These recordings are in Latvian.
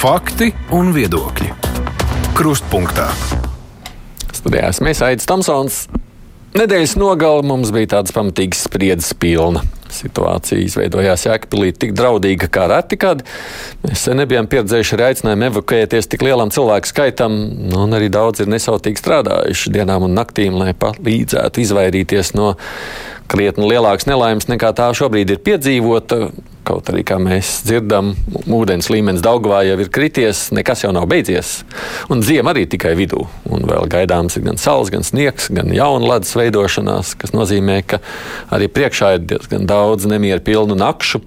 Fakti un viedokļi. Krustpunktā. Studijās mēs Aits Tamsons. Nedēļas nogale mums bija tādas pamatīgas spriedzes pilna. Situācija izveidojās Jēkabīlī tik draudīga kā reti, kad mēs nebijām pieredzējuši arī aicinājumu evakuēties tik lielam cilvēku skaitam, nu, un arī daudz ir nesautīgi strādājuši dienām un naktīm, lai palīdzētu izvairīties no krietni lielākas nelaimes nekā tā šobrīd ir piedzīvota. Kaut arī, kā mēs dzirdam, ūdens līmenis Daugavā jau ir krities, nekas jau nav beidzies. Un ziema arī tikai vidū. Un vēl gaidāms ir gan saules, gan sniegs, gan jauna ledus veidošanās, kas nozīmē, ka arī priekšā ir diezgan daudz nemieru pilnu nakšu.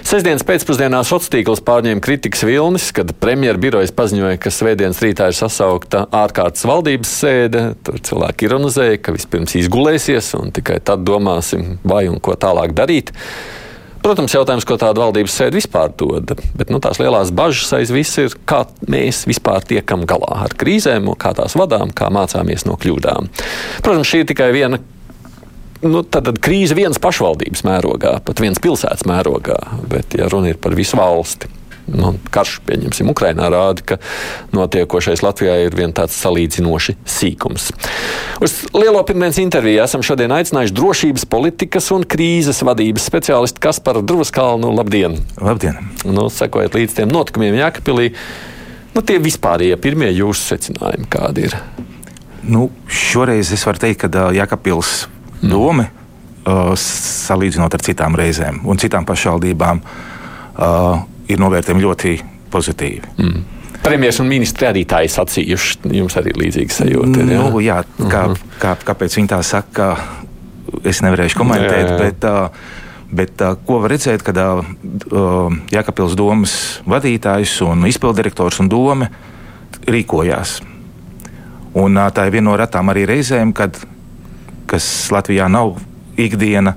Sesdienas pēcpusdienā sociālās tīklos pārņēma kritikas vilnis, kad premjeras birojas paziņoja, ka svētdienas rītā ir sasaukta ārkārtas valdības sēde. Tur cilvēki ironizēja, ka vispirms izgulēsies un tikai tad domāsim, vai un ko tālāk darīt. Protams, jautājums, ko tāda valdības sēde vispār dod, bet nu, tās lielās bažas aiz viss ir, kā mēs vispār tiekam galā ar krīzēm, kā tās vadām, kā mācāmies no kļūdām. Protams, šī ir tikai viena nu, tad, tad krīze vienas pašvaldības mērogā, pat vienas pilsētas mērogā, bet ja runa ir par visu valsti. Nu, karš, pieņemsim, Ukrainā rāda, ka notiekošais Latvijā ir viens tāds salīdzinoši sīkums. Uz lielo pirmdienas interviju esam šodien aicinājuši drošības politikas un krīzes vadības speciālistu Kasparu Druskalnu. Labdien! Labdien! Nu, sekojot līdz tiem notikumiem Jākapilī, nu, tie vispārējie pirmie jūsu secinājumi kādi ir? Nu, šoreiz es varu teikt, ka Jākapils doma, uh, salīdzinot ar citām reizēm un citām pašvaldībām, uh, ir novērtējumi ļoti pozitīvi. Mm. Premjerministrs un ministri arī tā ir sacījuši. Jums arī līdzīga sajūta. Ir, jā? Nu, jā, kā, uh -huh. kā, kāpēc viņi tā saka, es nevarēšu komentēt. Jā, jā. Bet, uh, Bet, uh, ko var redzēt, kad uh, Jēkabils domas vadītājs un izpildirektors un doma rīkojās. Un, uh, tā ir viena no retām arī reizēm, kad kas Latvijā nav ikdiena,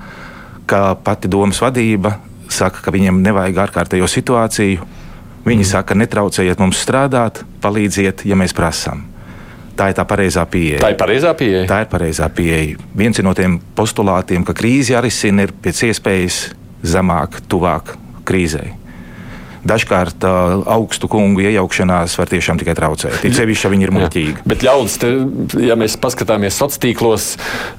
ka pati domas vadība saka, ka viņiem nevajag ārkārtējo situāciju. Viņi mm. saka, netraucējiet mums strādāt, palīdziet, ja mēs prasām. Tā ir tā pareizā pieeja. Tā ir pareizā pieeja. Tā ir pareizā pieeja. Viens no tiem postulātiem, ka krīze jārisina, ir pēc iespējas zemāk, tuvāk krīzei dažkārt uh, augstu kungu iejaukšanās var tiešām tikai traucēt. Ir sevišķi, ja viņi ir muļķīgi. Bet ļaudis, te, ja mēs paskatāmies sociālos tīklos,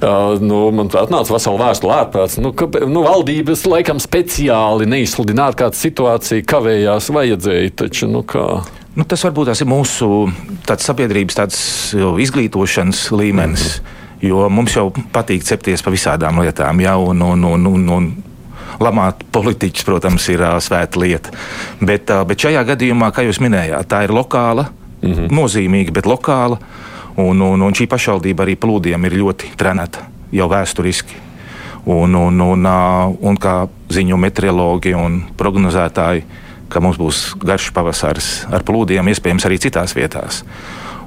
uh, nu, man atnāca vesela vēstule ārprāts. Nu, ka, nu, valdības laikam speciāli neizsludina ārkārtas situāciju, kavējās vajadzēja taču, nu kā. Nu, tas varbūt tas ir mūsu tāds sabiedrības tāds izglītošanas līmenis. Mm -hmm. Jo mums jau patīk cepties pa visādām lietām, jau un, un, un, un, un lamāt politiķus, protams, ir uh, svēta lieta. Bet, uh, bet šajā gadījumā, kā jūs minējāt, tā ir lokāla, mm -hmm. nozīmīga, bet lokāla. Un, un, un šī pašvaldība arī plūdiem ir ļoti trenēta jau vēsturiski. Un, un, un, un kā ziņo meteorologi un prognozētāji, ka mums būs garš pavasaris ar plūdiem, iespējams, arī citās vietās.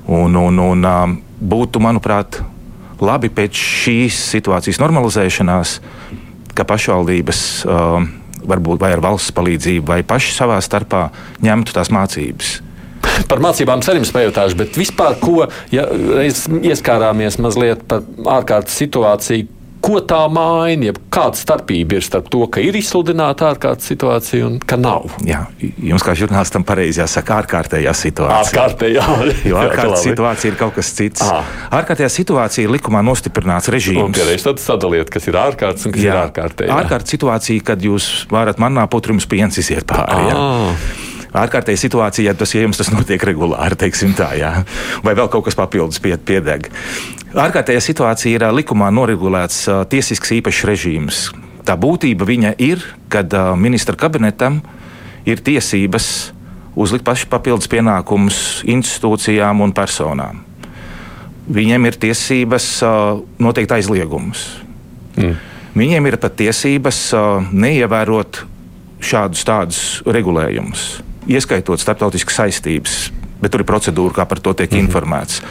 Un, un, un, būtu, manuprāt, labi pēc šīs situācijas normalizēšanās ka pašvaldības uh, varbūt vai ar valsts palīdzību, vai paši savā starpā ņemtu tās mācības. Par mācībām ceļiem spējotāšu, bet vispār, ko ja ieskārāmies mazliet par ārkārtas situāciju, ko tā maina, ja kāda starpība ir starp to, ka ir izsludināta ārkārtas situācija un ka nav? Jā, jums kā žurnālistam pareizi jāsaka ārkārtējā situācija. Ārkārtējā, jo ārkārtas situācija ir kaut kas cits. Aha. Ārkārtējā situācija ir likumā nostiprināts režīms. Pierēs, tad sadaliet, kas ir ārkārtas un kas jā, ir ārkārtējā. Ārkārtas situācija, kad jūs varat manā putrums piens iziet pāri. Ārkārtēji situācija, ja tas, ja jums tas notiek regulāri, teiksim tā, jā. vai vēl kaut kas papildus piedeg. Ārkārtējā situācija ir likumā noregulēts tiesisks īpašs režīms. Tā būtība viņa ir, kad ministra kabinetam ir tiesības uzlikt paši papildus pienākumus institūcijām un personām. Viņiem ir tiesības noteikt aizliegumus. Mm. Viņiem ir pat tiesības neievērot šādus tādus regulējumus, ieskaitot starptautiskas saistības, bet tur ir procedūra, kā par to tiek -hmm. informēts.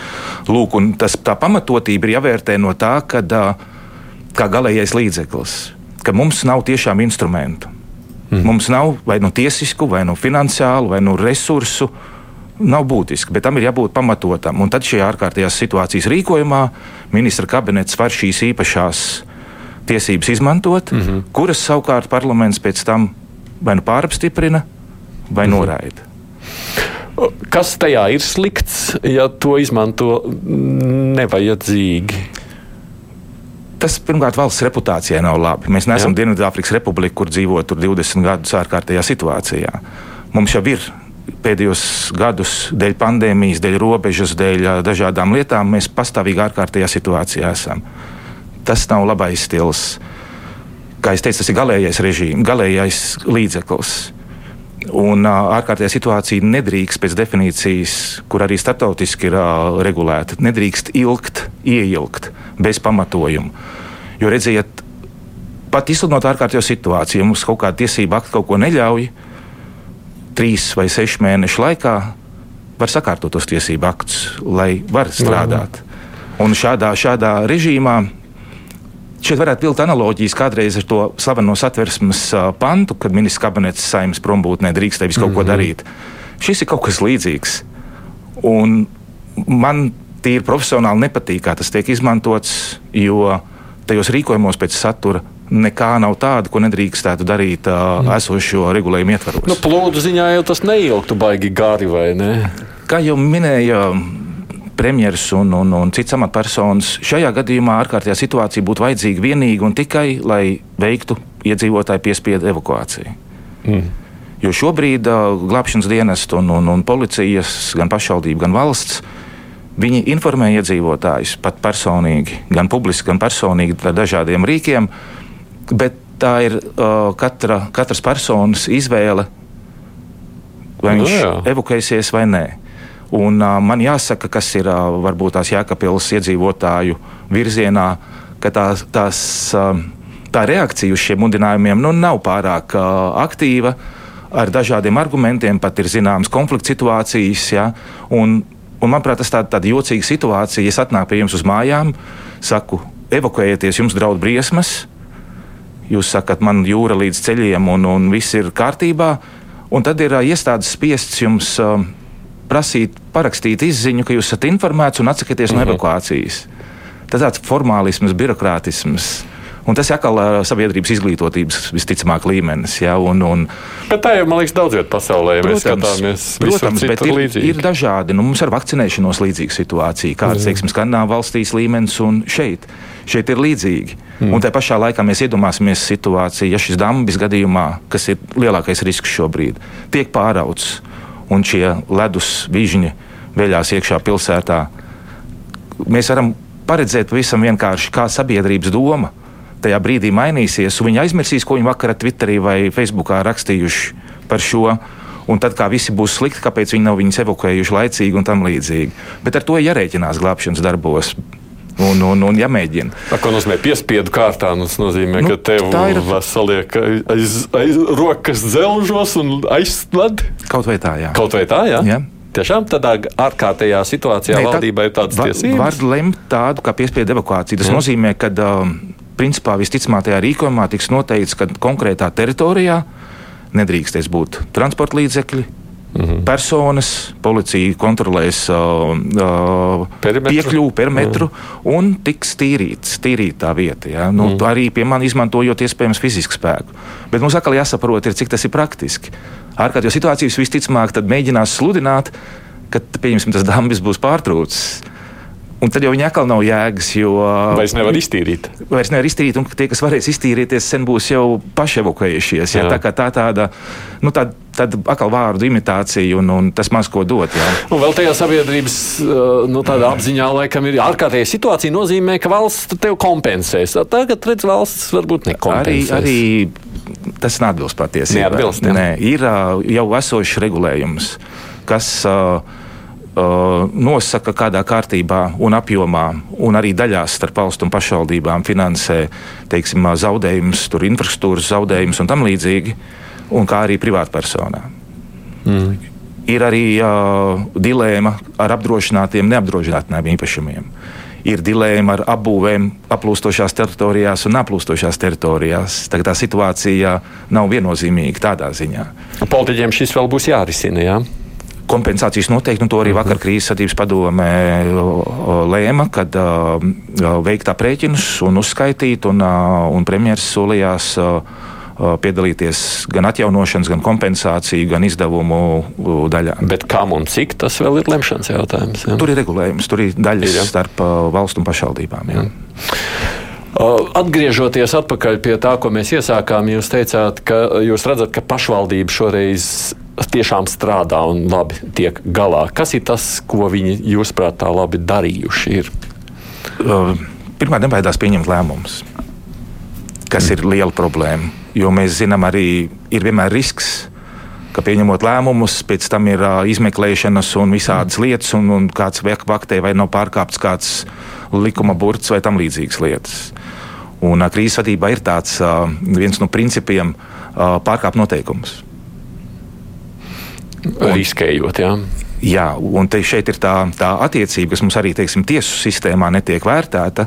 Lūk, tas, tā pamatotība ir jāvērtē no tā, ka kā galīgais līdzeklis, ka mums nav tiešām instrumentu. Mm. Mums nav vai nu tiesisku, vai nu finansiālu, vai nu resursu. Nav būtiski, bet tam ir jābūt pamatotam. Un tad šajā ārkārtējās situācijas rīkojumā ministra kabinets var šīs īpašās tiesības izmantot, mm -hmm. kuras savukārt parlaments pēc tam vai nu pārapstiprina, vai mm -hmm. noraida. Kas tajā ir slikts, ja to izmanto nevajadzīgi? Tas pirmkārt valsts reputācijai nav labi. Mēs neesam Dienvidāfrikas Republika, kur dzīvo 20 gadus ārkārtējā situācijā. Mums jau ir pēdējos gadus dēļ pandēmijas, dēļ robežas, dēļ dažādām lietām, mēs pastāvīgi ārkārtējā situācijā esam. Tas nav labais stils. Kā jau teicu, tas ir galīgais režīms, galīgais līdzeklis. Un ārkārtējā situācija nedrīkst pēc definīcijas, kur arī starptautiski ir uh, regulēta, nedrīkst ilgt, ieilgt bez pamatojuma. Jo redziet, pat izsludinot ārkārtējo situāciju, ja mums kaut kāda tiesība akta kaut ko neļauj, trīs vai sešu mēnešu laikā var sakārtot tos tiesību aktus, lai var strādāt. Un šādā, šādā režīmā Šeit varētu vilkt analoģijas kādreiz ar to slaveno satversmes pantu, kad ministrs kabinets saimnes prombūtnē drīkstēja visu kaut mm -hmm. ko mhm. darīt. Šis ir kaut kas līdzīgs. Un man tīri profesionāli nepatīk, kā tas tiek izmantots, jo tajos rīkojumos pēc satura nekā nav tāda, ko nedrīkstētu darīt uh, mm. esošo regulējumu ietvaros. Nu, plūdu ziņā jau tas neilgtu baigi gari, vai ne? Kā jau minēja premjeras un, un, un citas amatpersonas. Šajā gadījumā ārkārtējā situācija būtu vajadzīga vienīgi un tikai, lai veiktu iedzīvotāju piespiedu evakuāciju. Mm. Jo šobrīd uh, glābšanas dienestu un, un, un policijas, gan pašvaldība, gan valsts, viņi informē iedzīvotājus pat personīgi, gan publiski, gan personīgi ar dažādiem rīkiem, bet tā ir uh, katra, katras personas izvēle, vai nu viņš no, evakuēsies vai nē. Un, uh, man jāsaka, kas ir uh, varbūt tās Jēkabpils iedzīvotāju virzienā, ka tās, tās, uh, tā reakcija uz šiem mudinājumiem nu, nav pārāk uh, aktīva. Ar dažādiem argumentiem pat ir zināmas konflikta situācijas. Ja, un, un, manuprāt, tas ir tāda, tāda jocīga situācija. Ja es atnāku pie jums uz mājām, saku, evakuējieties, jums draud briesmas. Jūs sakat, man jūra līdz ceļiem un, un viss ir kārtībā. Un tad ir uh, iestādes spiests jums uh, prasīt, parakstīt izziņu, ka jūs esat informēts un atsakieties -hmm. no mhm. evakuācijas. Tas tāds formālisms, birokrātisms. Un tas ir atkal sabiedrības izglītotības visticamāk līmenis. Ja, un, un, bet tā jau, man liekas, daudz vietā pasaulē, ja protams, mēs skatāmies. Protams, bet ir, līdzīgi. ir dažādi. Nu, mums ar vakcinēšanos līdzīga situācija, kāda, teiksim, Skandināvā valstīs līmenis un šeit. Šeit ir līdzīgi. Mm. Un tā pašā laikā mēs iedomāsimies situāciju, ja šis dambis gadījumā, kas ir lielākais risks šobrīd, tiek pārauts un šie ledus vižņi veļās iekšā pilsētā. Mēs varam paredzēt pavisam vienkārši, kā sabiedrības doma tajā brīdī mainīsies, un viņi aizmirsīs, ko viņi vakarā Twitterī vai Facebookā rakstījuši par šo. Un tad, kā visi būs slikti, kāpēc viņi nav viņus evakuējuši laicīgi un tam līdzīgi. Bet ar to jārēķinās glābšanas darbos un, un, un jāmēģina. Tā, ko nozīmē piespiedu kārtā? Nu, tas nozīmē, nu, ka tev ir saliek aiz, aiz rokas dzelžos un aizslēdz. Kaut vai tā, jā. Kaut vai tā, jā. jā. Tiešām tādā ārkārtējā situācijā Nē, valdībai ir tādas var, tiesības. Var lemt tādu kā piespiedu evakuāciju. Tas mm. nozīmē, ka um, principā visticamāk tajā rīkojumā tiks noteikts, ka konkrētā teritorijā nedrīkstēs būt transporta līdzekļi, Mhm. Personas, policija kontrolēs uh, uh, perimetru. piekļuvu perimetru mhm. un tiks tīrīts, tīrīt tā vieta. Ja? Nu, mhm. Arī pie manis izmantojot iespējams fizisku spēku. Bet mums atkal jāsaprot, ir, cik tas ir praktiski. Ārkārtīgi situācijas visticamāk mēģinās sludināt, ka tas dambis būs pārtraucis. Un tad jau viņi atkal nav jēgas, jo. Vairs nevar iztīrīt. Vairs nevar iztīrīt, un tie, kas varēs iztīrīties, sen būs jau paši evakuējušies. Ja? Tā kā tā tāda, nu, tāda, tāda atkal vārdu imitācija, un, un tas maz ko dot. Ja? Un vēl tajā sabiedrības nu, apziņā, laikam, ir ārkārtēja situācija, nozīmē, ka valsts tev kompensēs. Tagad, redz, valsts varbūt nekompensēs. Arī, arī tas neatbilst patiesībai. Neatbilst, ja? Nē, ir jau esošs regulējums, kas. Uh, nosaka, kādā kārtībā un apjomā, un arī daļās starp valstu un pašvaldībām finansē teiksim, zaudējumus, infrastruktūras zaudējumus un tam līdzīgi, un kā arī privātpersonām. Mm. Ir arī uh, dilēma ar apdrošinātiem, neapdrošinātiem īpašumiem. Ir dilēma ar apbūvēm aplūstošās teritorijās un aplūstošās teritorijās. Tā, tā situācija nav viennozīmīga tādā ziņā. Politiķiem šis vēl būs jārisina. Jā? Kompensācijas noteikti, un to arī vakar krīzes sadarbības padomē lēma, kad uh, veikt aprēķinus un uzskaitīt, un, un premjeras solījās piedalīties gan atjaunošanas, gan kompensāciju, gan izdevumu daļā. Bet kā un cik tas vēl ir lemšanas jautājums? Jā? Tur ir regulējums, tur ir daļas ir, jā. starp valstu un pašvaldībām. Jā. Mm. Atgriežoties atpakaļ pie tā, ko mēs iesākām, jūs teicāt, ka jūs redzat, ka pašvaldība šoreiz tiešām strādā un labi tiek galā. Kas ir tas, ko viņi, jūsuprāt, tā labi darījuši? Ir? Pirmā nebaidās pieņemt lēmumus, kas mm. ir liela problēma. Jo mēs zinām, arī ir vienmēr risks, ka pieņemot lēmumus, pēc tam ir uh, izmeklēšanas un visādas mm. lietas, un, un kāds vaktē vai nav pārkāpts kāds likuma burts vai tam līdzīgas lietas. Un uh, krīzes vadībā ir tāds uh, viens no principiem uh, pārkāpt noteikumus. Riskējot, jā. Jā, un šeit ir tā, tā attiecība, kas mums arī teiksim, tiesu sistēmā netiek vērtēta,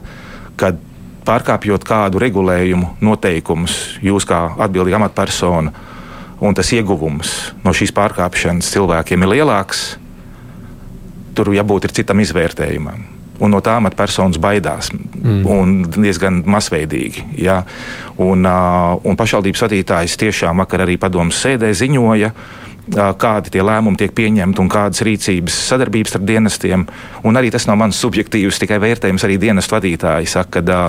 kad pārkāpjot kādu regulējumu, noteikumus, jūs kā atbildīga amatpersona, un tas ieguvums no šīs pārkāpšanas cilvēkiem ir lielāks, tur jābūt citam izvērtējumam un no tā amatpersonas baidās. Mm. Un diezgan masveidīgi. Ja? Un, uh, un pašvaldības vadītājs tiešām vakar arī padomus sēdē ziņoja. Kādi tie lēmumi tiek pieņemti un kādas rīcības sadarbības starp dienestiem. Un arī tas nav mans subjektīvs, tikai vērtējums. Arī dienestu vadītāji saka, ka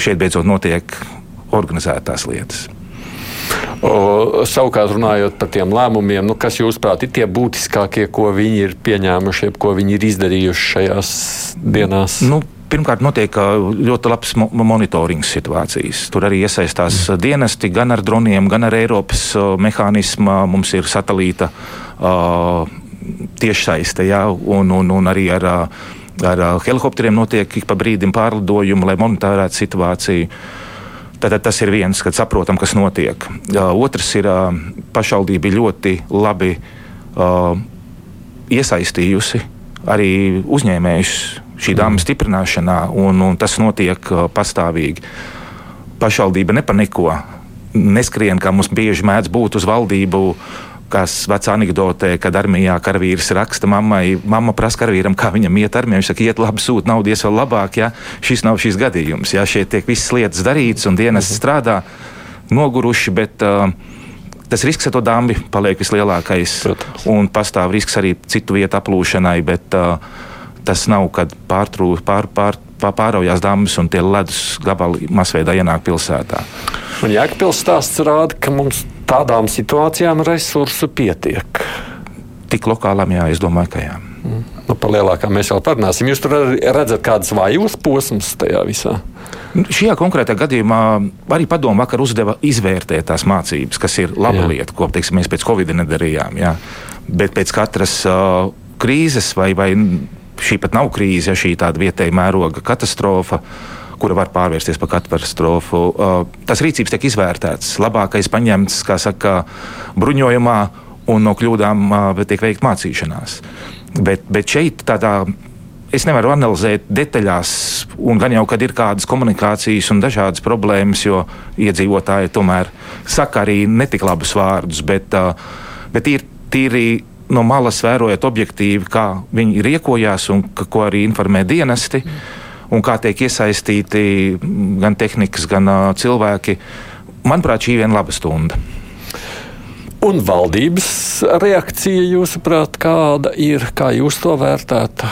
šeit beidzot notiek organizētās lietas. O, savukārt, runājot par tiem lēmumiem, nu, kas jūsuprāt ir tie būtiskākie, ko viņi ir pieņēmuši, ko viņi ir izdarījuši šajās dienās? Nu, Pirmkārt, notiek ļoti labs mo monitorings situācijas. Tur arī iesaistās mm. dienesti gan ar droniem, gan ar Eiropas uh, mehānismu. Mums ir satelīta uh, tiešsaiste, ja, un, un, un arī ar, ar helikopteriem notiek ik pa brīdim pārlidojumi, lai monitorētu situāciju. Tātad tas ir viens, kad saprotam, kas notiek. Uh, otrs ir uh, pašvaldība ļoti labi uh, iesaistījusi arī uzņēmējus šī dāmas stiprināšanā, un, un tas notiek uh, pastāvīgi. Pašvaldība nepaniko, neskrien, kā mums bieži mēdz būt uz valdību kas vecā anekdotē, kad armijā karavīrs raksta mammai, mamma prasa karavīram, kā viņam iet armijā. Viņš saka, iet labi, sūta naudu, ies vēl labāk. Ja? Šis nav šis gadījums. Ja? Šeit tiek visas lietas darītas un dienas mhm. strādā noguruši, bet uh, tas risks ar to dāmbi paliek vislielākais. Protams. Un pastāv risks arī citu vietu aplūšanai, bet uh, tas nav, kad pārtrūk, pār, pār, pār, pāraujās dāmas un tie ledus gabali masveidā ienāk pilsētā. Un Jēkabils stāsts rāda, ka mums tādām situācijām resursu pietiek. Tik lokālām, jā, es domāju, ka jā. Mm. Nu, par lielākām mēs vēl parunāsim. Jūs tur redzat kādas vājos posmas tajā visā? Nu, šajā konkrētā gadījumā arī padomu vakar uzdeva izvērtēt tās mācības, kas ir laba jā. lieta, ko teiksim, mēs pēc Covid nedarījām. Jā. Bet pēc katras uh, krīzes, vai, vai šī pat nav krīze, ja šī tāda vietēja mēroga katastrofa, kura var pārvērsties par katastrofu. Uh, tas rīcības tiek izvērtēts, labākais paņemts, kā saka, bruņojumā, un no kļūdām uh, tiek veikta mācīšanās. Bet, bet šeit tādā es nevaru analizēt detaļās, un gan jau, kad ir kādas komunikācijas un dažādas problēmas, jo iedzīvotāji tomēr saka arī netik labus vārdus, bet, uh, bet ir tīri no malas vērojot objektīvi, kā viņi riekojās un ka, ko arī informē dienesti. Un kā tiek iesaistīti gan tehnikas, gan uh, cilvēki. Manuprāt, šī ir viena laba stunda. Un valdības reakcija, jūsuprāt, kāda ir? Kā jūs to vērtētu?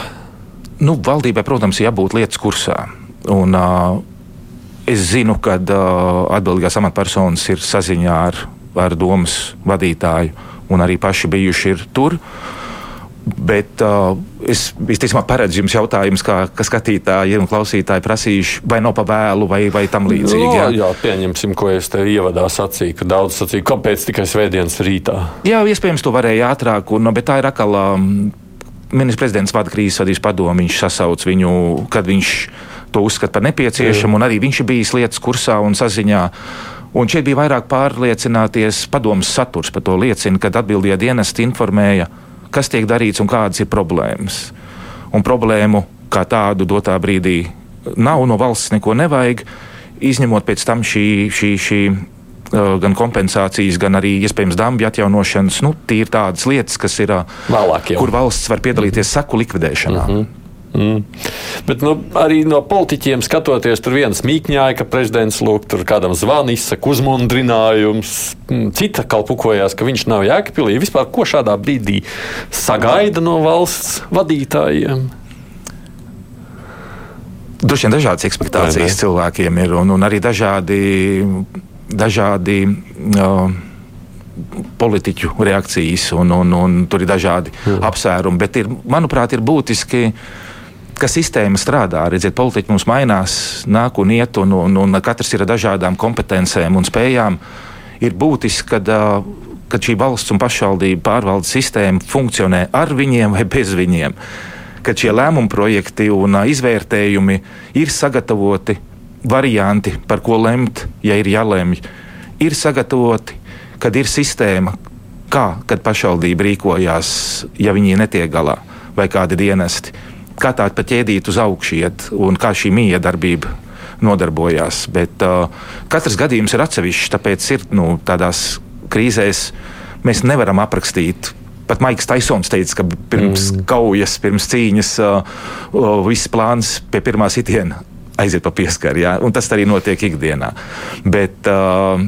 Nu, valdībai, protams, ir jābūt lietas kursā. Un, uh, es zinu, ka uh, atbildīgās amatpersonas ir saziņā ar, ar domas vadītāju, un arī paši bijuši tur. Bet uh, es visticamāk paredzu jums jautājumus, kā, kā skatītāji un klausītāji prasījuši, vai nav pa vēlu vai, vai tam līdzīgi. Jā, jā, jā pieņemsim, ko es te ievadā sacīju, ka daudz sacīja, kāpēc tikai svētdienas rītā. Jā, iespējams, to varēja ātrāk, un, bet tā ir atkal. Um, Ministrs prezidents vada krīzes vadības padomu, viņš sasauc viņu, kad viņš to uzskata par nepieciešamu, un arī viņš ir bijis lietas kursā un saziņā. Un šeit bija vairāk pārliecināties padomus saturs par to liecina, kad atbildīgie dienesti informēja kas tiek darīts un kādas ir problēmas. Un problēmu kā tādu dotā brīdī nav, no valsts neko nevajag, izņemot pēc tam šī, šī, šī gan kompensācijas, gan arī iespējams dambju atjaunošanas. Nu, tie ir tādas lietas, kas ir, Vēlāk jau. kur valsts var piedalīties mm -hmm. saku likvidēšanā. Mm -hmm. Mm. Bet nu, arī no politiķiem skatoties, tur viens mīkņāja, ka prezidents lūk, tur kādam zvana, izsaka uzmundrinājums. Mm, cita kalpukojās, ka viņš nav jēgpilī. Vispār ko šādā brīdī sagaida no valsts vadītājiem? Droši vien dažādas ekspektācijas cilvēkiem ir, un, un arī dažādi, dažādi uh, politiķu reakcijas, un, un, un tur ir dažādi Jā. apsvērumi. Bet, ir, manuprāt, ir būtiski, ka sistēma strādā. Redziet, politiķi mums mainās, nāk un iet, un, un, un katrs ir ar dažādām kompetencēm un spējām. Ir būtiski, kad, uh, kad šī valsts un pašvaldību pārvaldes sistēma funkcionē ar viņiem vai bez viņiem ka šie lēmumu projekti un izvērtējumi ir sagatavoti varianti, par ko lemt, ja ir jālemj. Ir sagatavoti, kad ir sistēma, kā kad pašvaldība rīkojās, ja viņi netiek galā, vai kādi dienesti. Kā tā pa ķēdīt uz augšu iet un kā šī miedarbība nodarbojās. Bet uh, katrs gadījums ir atsevišķs, tāpēc ir nu, tādās krīzēs mēs nevaram aprakstīt Pat Maiks Taisons teica, ka pirms mm. kaujas, pirms cīņas uh, uh, viss plāns pie pirmā sitiena aiziet pa pieskaru. Ja? Tas arī notiek ikdienā. Bet, uh,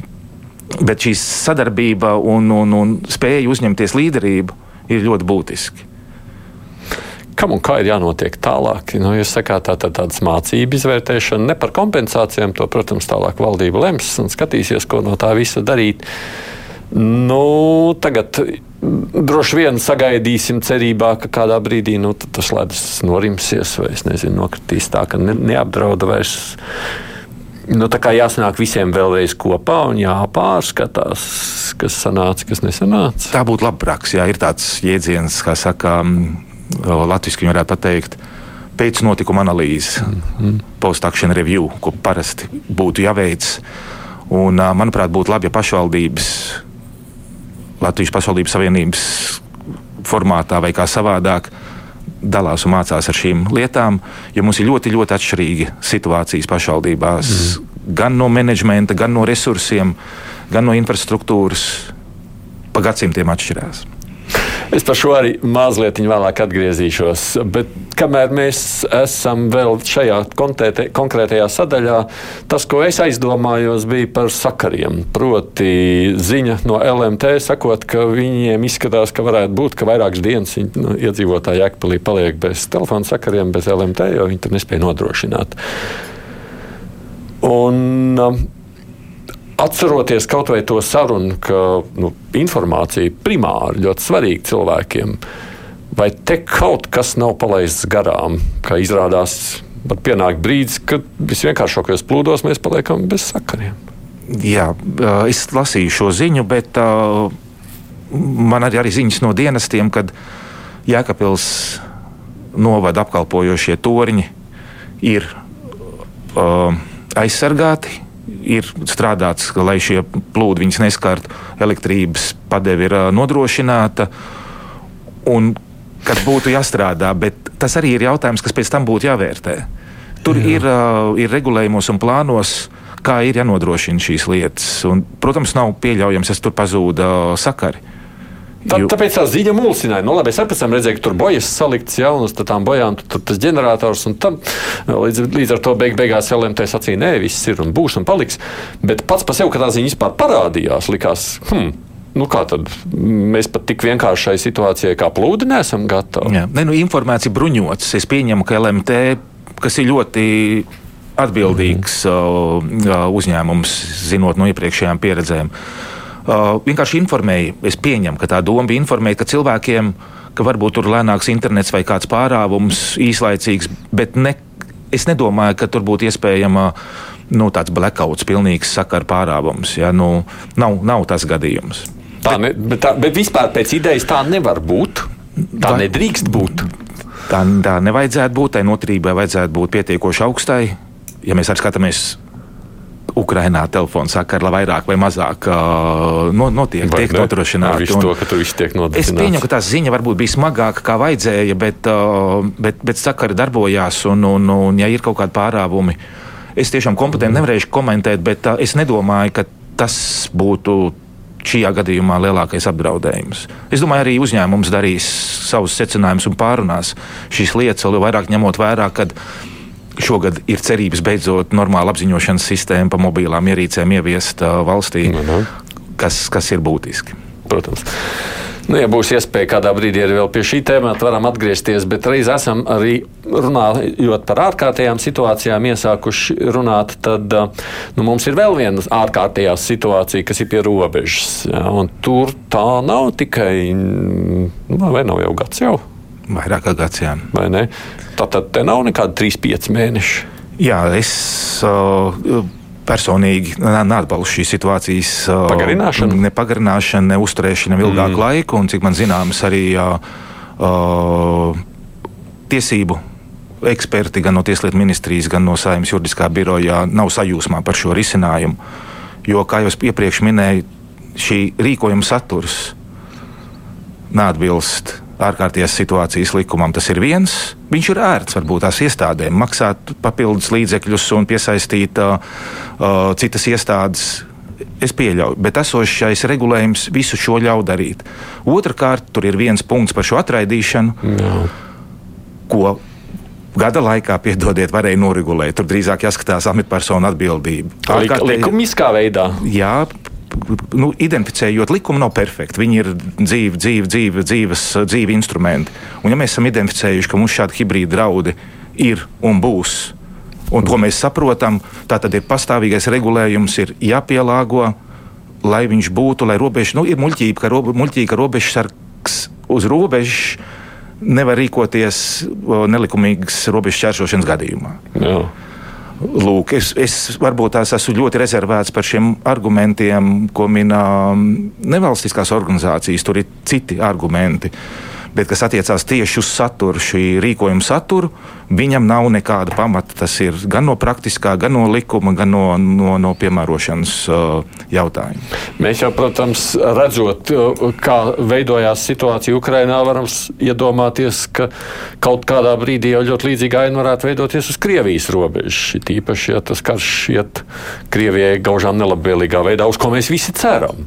bet šī sadarbība un, un, un spēja uzņemties līderību ir ļoti būtiski. Kam un kā ir jānotiek tālāk? Nu, jūs sakāt, tā ir tādas mācību izvērtēšana, ne par kompensācijām. To, protams, tālāk valdība lems un skatīsies, ko no tā visa darīt. Nu, tagad droši vien sagaidīsim, cerībā, ka kādā brīdī nu, tas ledus norimsies vai nezinu, nokritīs tā, ka ne, neapdrauda vairs. Nu, tā kā jāsanāk visiem vēlreiz kopā un jāpārskatās, kas sanāca, kas nesanāca. Tā būtu laba praksa. Jā, ir tāds jēdziens, kā saka, latviešu varētu pateikt. Pēc notikuma analīzes, mm -hmm. post-action review, ko parasti būtu jāveic. Un, manuprāt, būtu labi, ja pašvaldības Latvijas pašvaldības savienības formātā vai kā savādāk dalās un mācās ar šīm lietām, jo mums ir ļoti, ļoti atšķirīga situācijas pašvaldībās. Mm. Gan no menedžmenta, gan no resursiem, gan no infrastruktūras. Pa gadsimtiem atšķirās. Es par šo arī mazliet vēlāk atgriezīšos. Bet kamēr mēs esam vēl šajā kontēte, konkrētajā sadaļā, tas, ko es aizdomājos, bija par sakariem. Proti, ziņa no LMT sakot, ka viņiem izskatās, ka varētu būt, ka vairākas dienas viņi, nu, iedzīvotāji Jēkpilī paliek bez telefona sakariem, bez LMT, jo viņi tur nespēja nodrošināt. Un, um, atceroties kaut vai to sarunu, ka nu, informācija primāri ļoti svarīga cilvēkiem, vai te kaut kas nav palaists garām, kā izrādās. Bet pienāk brīdis, kad visvienkāršākajos plūdos mēs paliekam bez sakariem. Jā, es lasīju šo ziņu, bet man arī ir ziņas no dienestiem, kad Jēkabils novada apkalpojošie torņi ir aizsargāti ir strādāts, lai šie plūdi viņus neskartu, elektrības padeve ir nodrošināta. Un, kad būtu jāstrādā, bet tas arī ir jautājums, kas pēc tam būtu jāvērtē. Tur Jā. ir, ir regulējumos un plānos, kā ir jānodrošina šīs lietas. Un, protams, nav pieļaujams, ja tur pazūd uh, sakari. Tā, jo... Tāpēc tā ziņa mulsināja. Nu, labi, es pēc tam redzēju, ka tur bojas salikts jaunas, tad tām bojām tur, tas ģenerators. Tam, līdz, līdz ar to beig, beigās LMT sacīja, nē, viss ir un būs un paliks. Bet pats par sevi, kad tā ziņa vispār parādījās, likās, hmm, Nu, kā tad mēs pat tik vienkāršai situācijai kā plūdi nesam gatavi? Jā, ne, nu, informācija bruņots. Es pieņemu, ka LMT, kas ir ļoti atbildīgs mm. uh, uzņēmums, zinot no iepriekšējām pieredzēm, Uh, vienkārši informēja, es pieņemu, ka tā doma bija informēt, ka cilvēkiem, ka varbūt tur lēnāks internets vai kāds pārāvums īslaicīgs, bet ne, es nedomāju, ka tur būtu iespējama nu, tāds blackouts, pilnīgs sakaru pārāvums. Ja? Nu, nav, nav tas gadījums. Tā, ne, bet, tā, bet vispār pēc idejas tā nevar būt. Tā vai, nedrīkst būt. Tā, tā nevajadzētu būt. Tai noturībai vajadzētu būt pietiekoši augstai. Ja mēs arī skatāmies Ukrainā telefona sakara vairāk vai mazāk uh, notiek, vai tiek nodrošināta. Es pieņemu, ka tā ziņa varbūt bija smagāka, kā vajadzēja, bet, uh, bet, bet sakari darbojās un, un, un, ja ir kaut kādi pārāvumi, es tiešām kompetenti mm. nevarēšu komentēt, bet uh, es nedomāju, ka tas būtu šajā gadījumā lielākais apdraudējums. Es domāju, arī uzņēmums darīs savus secinājumus un pārunās šīs lietas, vēl vairāk ņemot vērā, ka šogad ir cerības beidzot normālu apziņošanas sistēmu pa mobilām ierīcēm ieviest uh, valstī, mhm. kas, kas ir būtiski. Protams. Nu, ja būs iespēja kādā brīdī arī pie šī tēmata, varam atgriezties. Bet reiz esam arī runājot par ārkārtējām situācijām, iesākuši runāt. Tad nu, mums ir vēl viena ārkārtējā situācija, kas ir pie robežas. Ja, tur tā nav tikai, nu, vai nav jau gads jau? Vairāk kā gads, jā. Vai ne? Tā tad te nav nekāda 3-5 mēneši. Jā, es. Uh, personīgi neatbalstu šīs situācijas pagarināšanu, ne pagarināšanu, ne uzturēšanu ilgāku mm. laiku, un cik man zināms, arī uh, tiesību eksperti gan no Tieslietu ministrijas, gan no Saimnes juridiskā birojā nav sajūsmā par šo risinājumu. Jo, kā jau iepriekš minēju, šī rīkojuma saturs neatbilst ārkārtējās situācijas likumam. Tas ir viens. Viņš ir ērts varbūt tās iestādēm maksāt papildus līdzekļus un piesaistīt uh, uh, citas iestādes. Es pieļauju, bet esošais regulējums visu šo ļauj darīt. Otrakārt, tur ir viens punkts par šo atraidīšanu, Jā. ko gada laikā, piedodiet, varēja noregulēt. Tur drīzāk jāskatās amatpersonu atbildība. Likumiskā veidā. Jā, nu, identificējot likumu, nav perfekti. Viņi ir dzīvi, dzīvi, dzīvi, dzīves, dzīvi instrumenti. Un, ja mēs esam identificējuši, ka mums šādi hibrīdi draudi ir un būs, un to mēs saprotam, tā tad ir pastāvīgais regulējums, ir jāpielāgo, lai viņš būtu, lai robeža, nu, ir muļķība, ka, robe, muļķība, ka robežsargs uz robežas nevar rīkoties nelikumīgas robežu šķērsošanas gadījumā. Jā. Lūk, es, es varbūt tās esmu ļoti rezervēts par šiem argumentiem, ko min nevalstiskās organizācijas. Tur ir citi argumenti. Uh, bet kas attiecās tieši uz saturu, šī rīkojuma saturu, viņam nav nekāda pamata. Tas ir gan no praktiskā, gan no likuma, gan no, no, no piemērošanas uh, jautājuma. Mēs jau, protams, redzot, uh, kā veidojās situācija Ukrajinā, varam iedomāties, ka kaut kādā brīdī jau ļoti līdzīga aina varētu veidoties uz Krievijas robežas. Tīpaši, ja tas karš iet Krievijai gaužām nelabvēlīgā veidā, uz ko mēs visi ceram.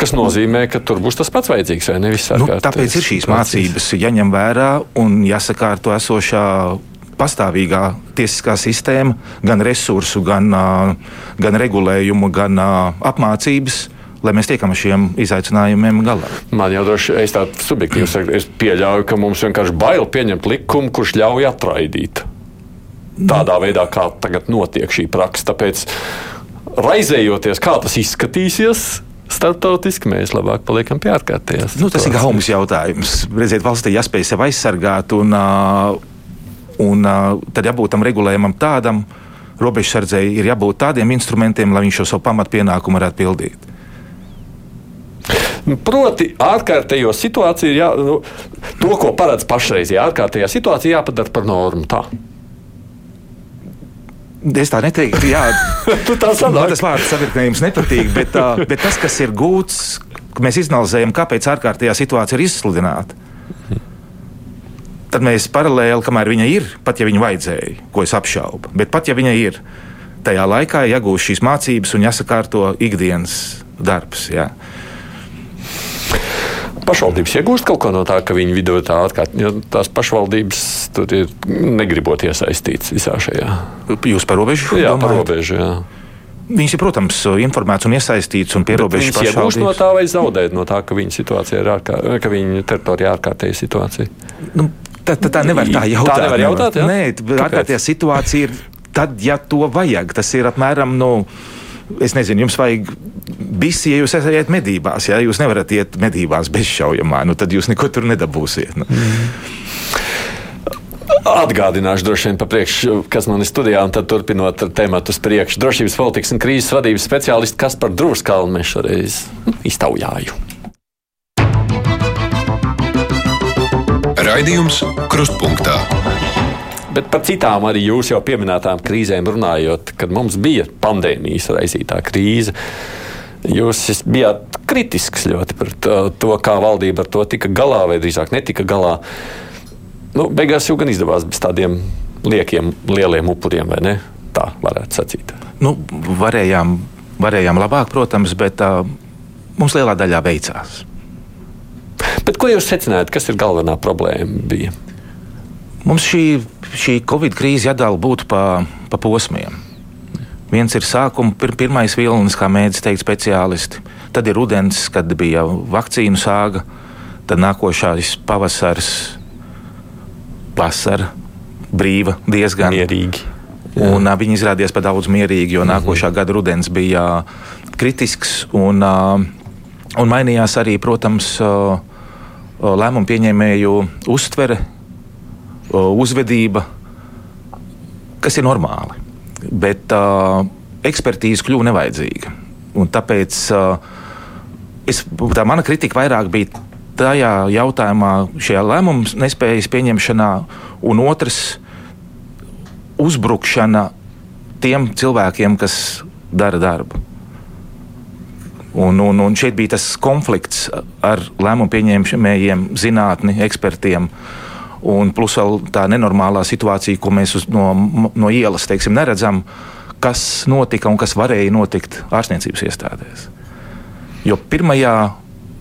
Kas nozīmē, ka tur būs tas pats vajadzīgs vai nevis? Nu, tāpēc ir šīs mācības jāņem vērā un jāsakārto esošā pastāvīgā tiesiskā sistēma, gan resursu, gan, gan regulējumu, gan apmācības lai mēs tiekam ar šiem izaicinājumiem galā. Man jau droši vien, es tādu subjektīvu saku, es pieļauju, ka mums vienkārši bail pieņemt likumu, kurš ļauj atraidīt. Tādā veidā, kā tagad notiek šī praksa. Tāpēc raizējoties, kā tas izskatīsies, starptautiski, mēs labāk paliekam pie ārkārtējās. Nu, tas ir gaumas jautājums. Redziet, valstī jāspēj sev aizsargāt, un, un tad jābūt tam regulējumam tādam, robežsardzēji ir jābūt tādiem instrumentiem, lai viņš šo savu pamatpienākumu varētu pildīt. Proti, ārkārtējo situāciju, jā, nu, to, ko paredz pašreizējā ārkārtējā situācija, jāpadara par normu. Tā. Es tā neteiktu, jā, tā man tas vārds savirknējums nepatīk, bet, uh, bet tas, kas ir gūts, mēs izanalizējam, kāpēc ārkārtējā situācija ir izsludināta. Tad mēs paralēli, kamēr viņa ir, pat ja viņa vajadzēja, ko es apšaubu, bet pat ja viņa ir, tajā laikā jāgūst šīs mācības un jāsakārto ikdienas darbs. Jā pašvaldības iegūst kaut ko no tā, ka viņi vidū tā atkārt, jo tās pašvaldības tur ir negribot iesaistīts visā šajā. Jūs par robežu? Jā, domājat? par robežu. Jā. Viņš ir, protams, informēts un iesaistīts un pašvaldības. Viņš iegūst no tā vai zaudēt no tā, ka viņa situācija ir ārkārtēja, ka viņa teritorija ir ārkārtēja situācija? Nu, tā, tā, tā nevar tā jautāt. Tā nevar jautāt, jā? Nē, ārkārtējā situācija ir tad, ja to vajag. Tas ir apmēram, nu, es nezinu, jums vajag Visi, ja jūs esat medībās, ja jūs nevarat iet medībās bezšaujamā, nu, tad jūs neko tur nedabūsiet. Nu. Mm. Atgādināšu droši vien pa priekšu, kas man ir studijā, un tad turpinot ar tēmatu uz priekšu. Drošības politikas un krīzes vadības speciālists Kaspar Drūskalnu mēs šoreiz iztaujāju. Raidījums Krustpunktā. Bet par citām arī jūs jau pieminētām krīzēm runājot, kad mums bija pandēmijas raisītā krīze. Jūs bijāt kritisks ļoti par to, to, kā valdība ar to tika galā, vai drīzāk netika galā. Nu, beigās jau gan izdevās bez tādiem liekiem, lieliem upuriem, vai ne? Tā varētu sacīt. Nu, varējām, varējām labāk, protams, bet uh, mums lielā daļā veicās. Bet ko jūs secinājāt, kas ir galvenā problēma? Bija? Mums šī, šī Covid krīze jādala būtu pa, pa posmiem. Viens ir sākuma, pir, pirmais vilnis, kā mēdz teikt speciālisti. Tad ir rudens, kad bija vakcīnu sāga, tad nākošais pavasars, vasara, brīva, diezgan mierīgi. Jā. Un, uh, viņi izrādījās par daudz mierīgi, jo mm -hmm. nākošā gada rudens bija kritisks un, uh, un mainījās arī, protams, uh, lēmumu pieņēmēju uztvere, uzvedība, kas ir normāli. Bet uh, ekspertīze kļuva nevajadzīga. Un tāpēc uh, es, tā mana kritika vairāk bija tajā jautājumā, šajā lēmumu nespējas pieņemšanā, un otrs - uzbrukšana tiem cilvēkiem, kas dara darbu. Un, un, un šeit bija tas konflikts ar lēmumu pieņēmējiem, zinātni, ekspertiem. Un plus vēl tā nenormālā situācija, ko mēs uz, no, no ielas teiksim, neredzam, kas notika un kas varēja notikt ārstniecības iestādēs. Jo pirmajā,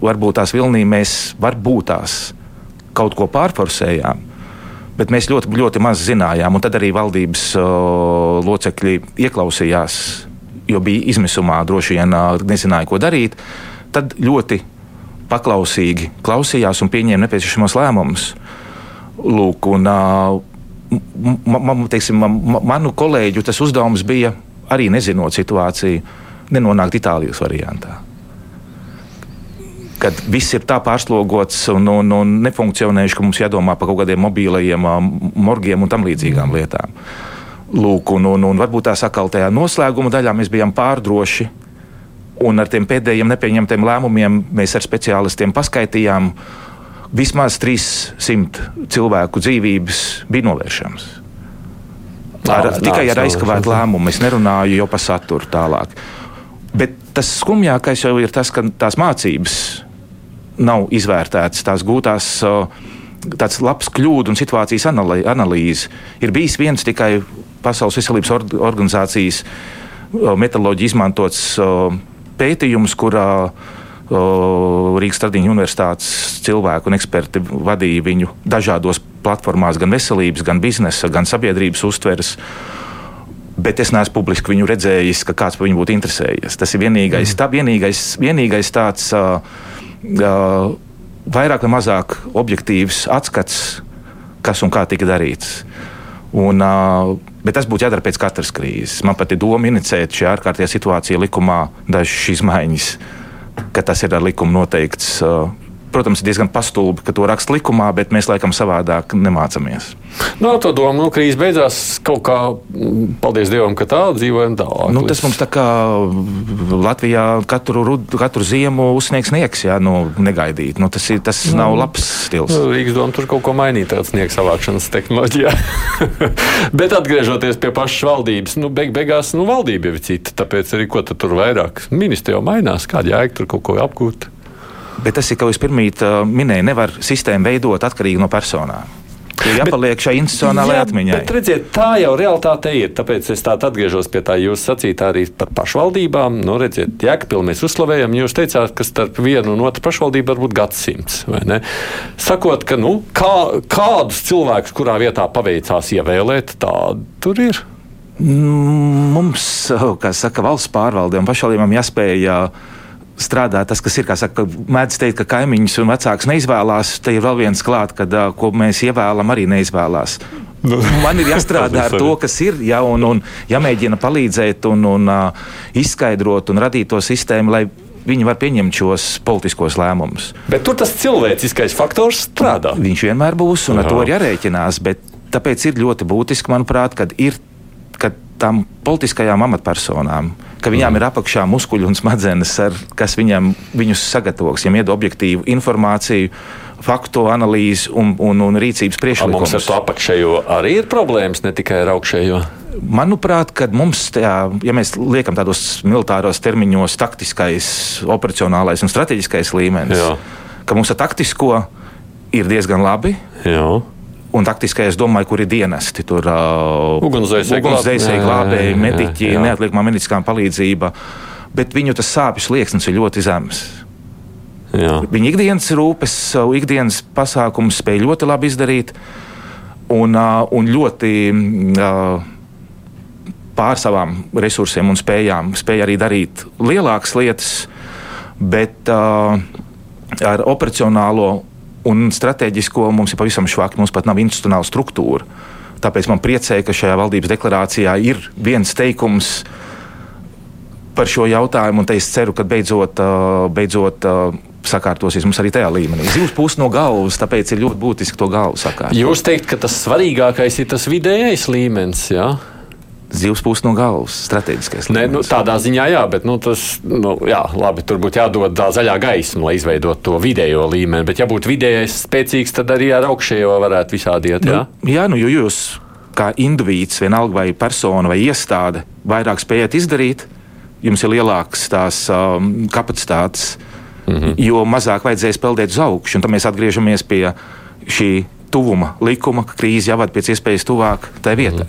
varbūt tās vilnī mēs varbūt tās kaut ko pārforsējām, bet mēs ļoti, ļoti maz zinājām. Un tad arī valdības uh, locekļi ieklausījās jo bija izmisumā, droši vien nezināja, ko darīt, tad ļoti paklausīgi klausījās un pieņēma nepieciešamos lēmumus. Lūk, un, man, teiksim, man, manu kolēģu tas uzdevums bija arī nezinot situāciju, nenonākt Itālijas variantā. Kad viss ir tā pārslogots un, un, un nefunkcionējuši, ka mums jādomā par kaut kādiem mobīlajiem morgiem un tam līdzīgām lietām. Lūk, un, un, un varbūt tā sakal tajā noslēguma daļā mēs bijām pārdroši. Un ar tiem pēdējiem nepieņemtiem lēmumiem mēs ar speciālistiem paskaidrojām, vismaz 300 cilvēku dzīvības bija novēršamas. Ar, nā, tikai nā, ar aizkavētu lēmumu es nerunāju jau par saturu tālāk. Bet tas skumjākais jau ir tas, ka tās mācības nav izvērtētas, tās gūtās. Tāds labs kļūdu un situācijas analīze. Ir bijis viens tikai Pasaules veselības organizācijas metaloģija izmantots pētījums, kurā Rīgas Tradiņu universitātes cilvēku un eksperti vadīja viņu dažādos platformās, gan veselības, gan biznesa, gan sabiedrības uztveres. Bet es neesmu publiski viņu redzējis, ka kāds par viņu būtu interesējies. Tas ir vienīgais, mm. tā, vienīgais, vienīgais tāds uh, vairāk vai mazāk objektīvs atskats, kas un kā tika darīts. Un, bet tas būtu jādara pēc katras krīzes. Man pat ir doma inicēt šajā ārkārtējā situācijā likumā dažas izmaiņas, ka tas ir ar likumu noteikts. Protams, ir diezgan pastulbi, ka to raksta likumā, bet mēs laikam savādāk nemācāmies. No, to domu, nu, krīze beidzās kaut kā, mm, paldies Dievam, ka tā dzīvojam tālāk. Nu, tas mums tā kā Latvijā katru, katru ziemu uzsniegs sniegs, jā, nu, negaidīt. Nu, tas ir, tas nu, nav labs stils. Nu, Rīgas doma tur kaut ko mainīt, tāds sniegs savākšanas tehnoloģijā. bet atgriežoties pie pašas valdības, nu, beig beigās, nu, valdība jau ir cita, tāpēc arī ko tur vairāk? Ministri jau mainās, kāda jēga tur kaut ko apgūt. Bet tas ir, kā jūs pirmīt minēja, nevar sistēmu veidot atkarīgi no personām. Ir jāpaliek šai institucionālajai atmiņai. Bet, redziet, tā jau realitāte ir. Tāpēc es tādu atgriežos pie tā jūsu sacītā arī par pašvaldībām. Nu, redziet, Jēkabili mēs uzslavējam. Jūs teicāt, ka starp vienu un otru pašvaldību var būt gadsimts. Sakot, ka nu, kā, kādus cilvēkus kurā vietā paveicās ievēlēt, tādu tur ir. Mums, kā saka, valsts pārvaldēm pašvaldībām jāspēj. Uh, strādā tas, kas ir. Saka, mēdz teikt, ka kaimiņus un vecāks neizvēlās. Te ir vēl viens klāt, kad, ko mēs ievēlam, arī neizvēlās. Nu. Man ir jāstrādā ar to, kas ir, ja, un, un jāmēģina palīdzēt un, un uh, izskaidrot un radīt to sistēmu, lai viņi var pieņemt šos politiskos lēmumus. Bet tur tas cilvēciskais faktors strādā. Viņš vienmēr būs, un Jā. ar to ir jārēķinās. Bet tāpēc ir ļoti būtiski, manuprāt, kad ir tām politiskajām amatpersonām, ka viņām mm. ir apakšā muskuļi un smadzenes, ar, kas viņam, viņus sagatavos, viņiem iedod objektīvu informāciju, faktu analīzi un, un, un rīcības priekšlikumus. Mums ar to apakšējo arī ir problēmas, ne tikai ar augšējo. Manuprāt, kad mums, tajā, ja mēs liekam tādos militāros termiņos, taktiskais, operacionālais un strateģiskais līmenis, Jā. ka mums ar taktisko ir diezgan labi. Jā Un taktiski es domāju, kur ir dienesti. Tur uh, ugunsdzēsēji, glābēji, mediķi, neatliekamā medicīniskā palīdzība. Bet viņu tas sāpju slieksnis ir ļoti zems. Jā. Viņi ikdienas rūpes, savu ikdienas pasākumu spēj ļoti labi izdarīt un, uh, un ļoti uh, pār savām resursiem un spējām spēj arī darīt lielākas lietas, bet uh, ar operacionālo un strateģisko mums ir pavisam švaki. Mums pat nav institucionāla struktūra. Tāpēc man priecē, ka šajā valdības deklarācijā ir viens teikums par šo jautājumu, un es ceru, ka beidzot, beidzot sakārtosies mums arī tajā līmenī. Zivs pūs no galvas, tāpēc ir ļoti būtiski to galvu sakārtot. Jūs teikt, ka tas svarīgākais ir tas vidējais līmenis? Ja? Zivs pūs no galvas, strateģiskais. Nē, nu, tādā ziņā, jā, bet nu, tas, nu, jā, labi, tur būtu jādod tā zaļā gaisma, lai izveidotu to vidējo līmeni. Bet, ja būtu vidējais spēcīgs, tad arī ar augšējo varētu visādi iet. Jā, nu, jā nu, jo jūs kā indivīds, vienalga vai persona vai iestāde, vairāk spējat izdarīt, jums ir lielākas tās um, kapacitātes, mm -hmm. jo mazāk vajadzēs peldēt uz augšu. Un tad mēs atgriežamies pie šī tuvuma likuma, ka krīze jāvada pēc iespējas tuvāk tai vietai.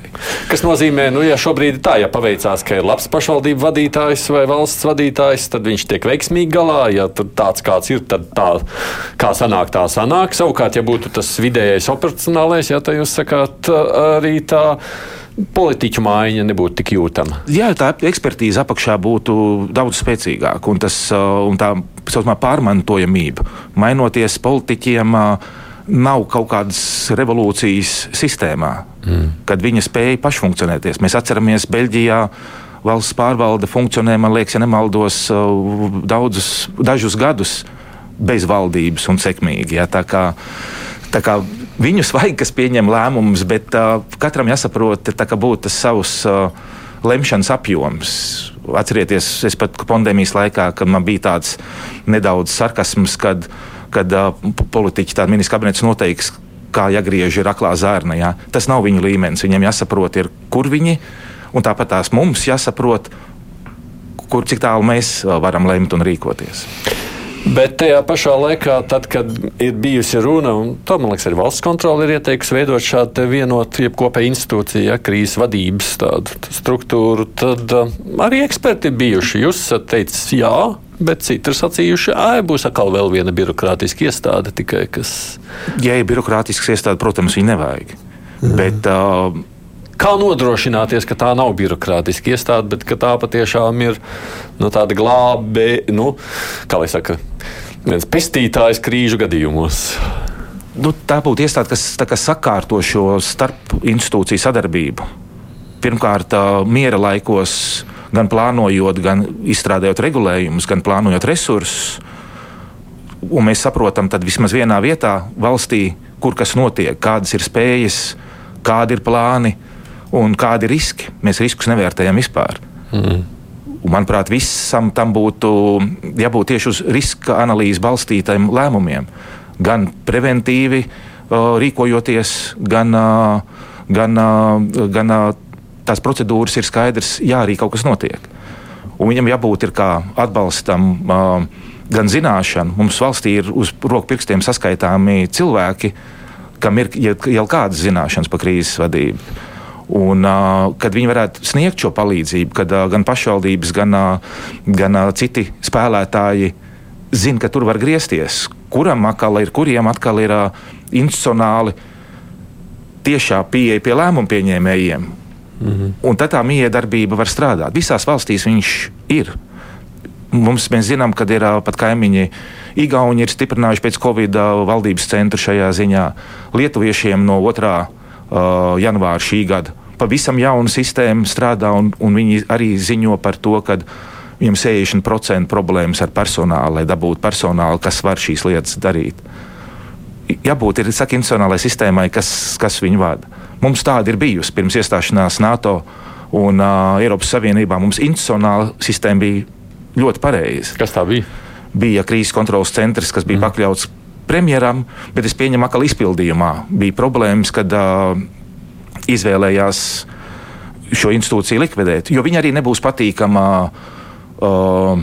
Kas nozīmē, nu, ja šobrīd ir tā, ja paveicās, ka ir labs pašvaldību vadītājs vai valsts vadītājs, tad viņš tiek veiksmīgi galā. Ja tāds kāds ir, tad tā kā sanāk, tā sanāk. Savukārt, ja būtu tas vidējais operacionālais, ja tā jūs sakāt, arī tā politiķu mājiņa nebūtu tik jūtama. Jā, tā ekspertīze apakšā būtu daudz spēcīgāka un, tas, un tā saucamā pārmantojamība. Mainoties politiķiem, nav kaut kādas revolūcijas sistēmā, mm. kad viņa spēja pašfunkcionēties. Mēs atceramies, Beļģijā valsts pārvalde funkcionē, man liekas, ja nemaldos, uh, daudzus, dažus gadus bez valdības un sekmīgi. Ja, tā kā, tā kā viņus vajag, kas pieņem lēmumus, bet uh, katram jāsaprot, ka būtu tas savs uh, lemšanas apjoms. Atcerieties, es pat pandēmijas laikā, kad man bija tāds nedaudz sarkasms, kad uh, kad politiķi, tāda ministra kabinets noteiks, kā jāgriež ir aklā zārna. Jā. Tas nav viņu līmenis. Viņiem jāsaprot, ir, kur viņi ir, un tāpat tās mums jāsaprot, kur cik tālu mēs varam lemt un rīkoties. Bet tajā pašā laikā, tad, kad ir bijusi runa, un to man liekas, arī valsts kontrole ir ieteikusi veidot šādu vienotu, jeb kopēju institūciju, ja, krīzes vadības tādu struktūru, tad arī eksperti ir bijuši. Jūs esat teicis, jā, bet citi ir sacījuši, ka būs atkal vēl viena birokrātiska iestāde tikai kas. Ja ir birokrātisks iestāde, protams, viņi nevajag. Mhm. Bet, uh, Kā nodrošināties, ka tā nav birokrātiska iestāde, bet tā patiešām ir nu, tāda glābe, nu, kā lai saka, viens pestītājs krīžu gadījumos? Nu, tā būtu iestāde, kas, kas sakārto šo starp institūciju sadarbību. Pirmkārt, miera laikos gan plānojot, gan izstrādājot regulējumus, gan plānojot resursus. Un mēs saprotam, tad vismaz vienā vietā valstī, kur kas notiek, kādas ir spējas, kādi ir plāni un kādi ir riski. Mēs riskus nevērtējam vispār. Mm. Un, manuprāt, visam tam būtu jābūt tieši uz riska analīzes balstītiem lēmumiem. Gan preventīvi uh, rīkojoties, gan, uh, gan, uh, gan uh, tās procedūras ir skaidrs, jā, arī kaut kas notiek. Un viņam jābūt atbalstam. Uh, gan zināšanu, mums valstī ir uz roku pirkstiem saskaitāmi cilvēki, kam ir jau kādas zināšanas par krīzes vadību. Un, uh, kad viņi varētu sniegt šo palīdzību, kad uh, gan pašvaldības, gan, uh, gan uh, citi spēlētāji zina, ka tur var griezties, kuram atkal ir, kuriem atkal ir uh, institucionāli tiešā pieeja pie lēmumu pieņēmējiem. -hmm. Un tad tā miedarbība var strādāt. Visās valstīs viņš ir. Mums, mēs zinām, ka ir pat kaimiņi. Igauni ir stiprinājuši pēc Covid valdības centra šajā ziņā. Lietuviešiem no 2. Uh, janvāra šī gada pavisam jauna sistēma strādā, un, un viņi arī ziņo par to, ka viņam 60% problēmas ar personālu, lai dabūtu personālu, kas var šīs lietas darīt. Jābūt ir saka, institucionālai sistēmai, kas, kas viņu vada. Mums tāda ir bijusi pirms iestāšanās NATO un uh, Eiropas Savienībā. Mums institucionāla sistēma bija ļoti pareiza. Kas tā bija? Bija krīzes kontrolas centrs, kas bija mm. pakļauts premjeram, bet es pieņemu, ka izpildījumā bija problēmas, kad uh, izvēlējās šo institūciju likvidēt, jo viņa arī nebūs patīkama uh,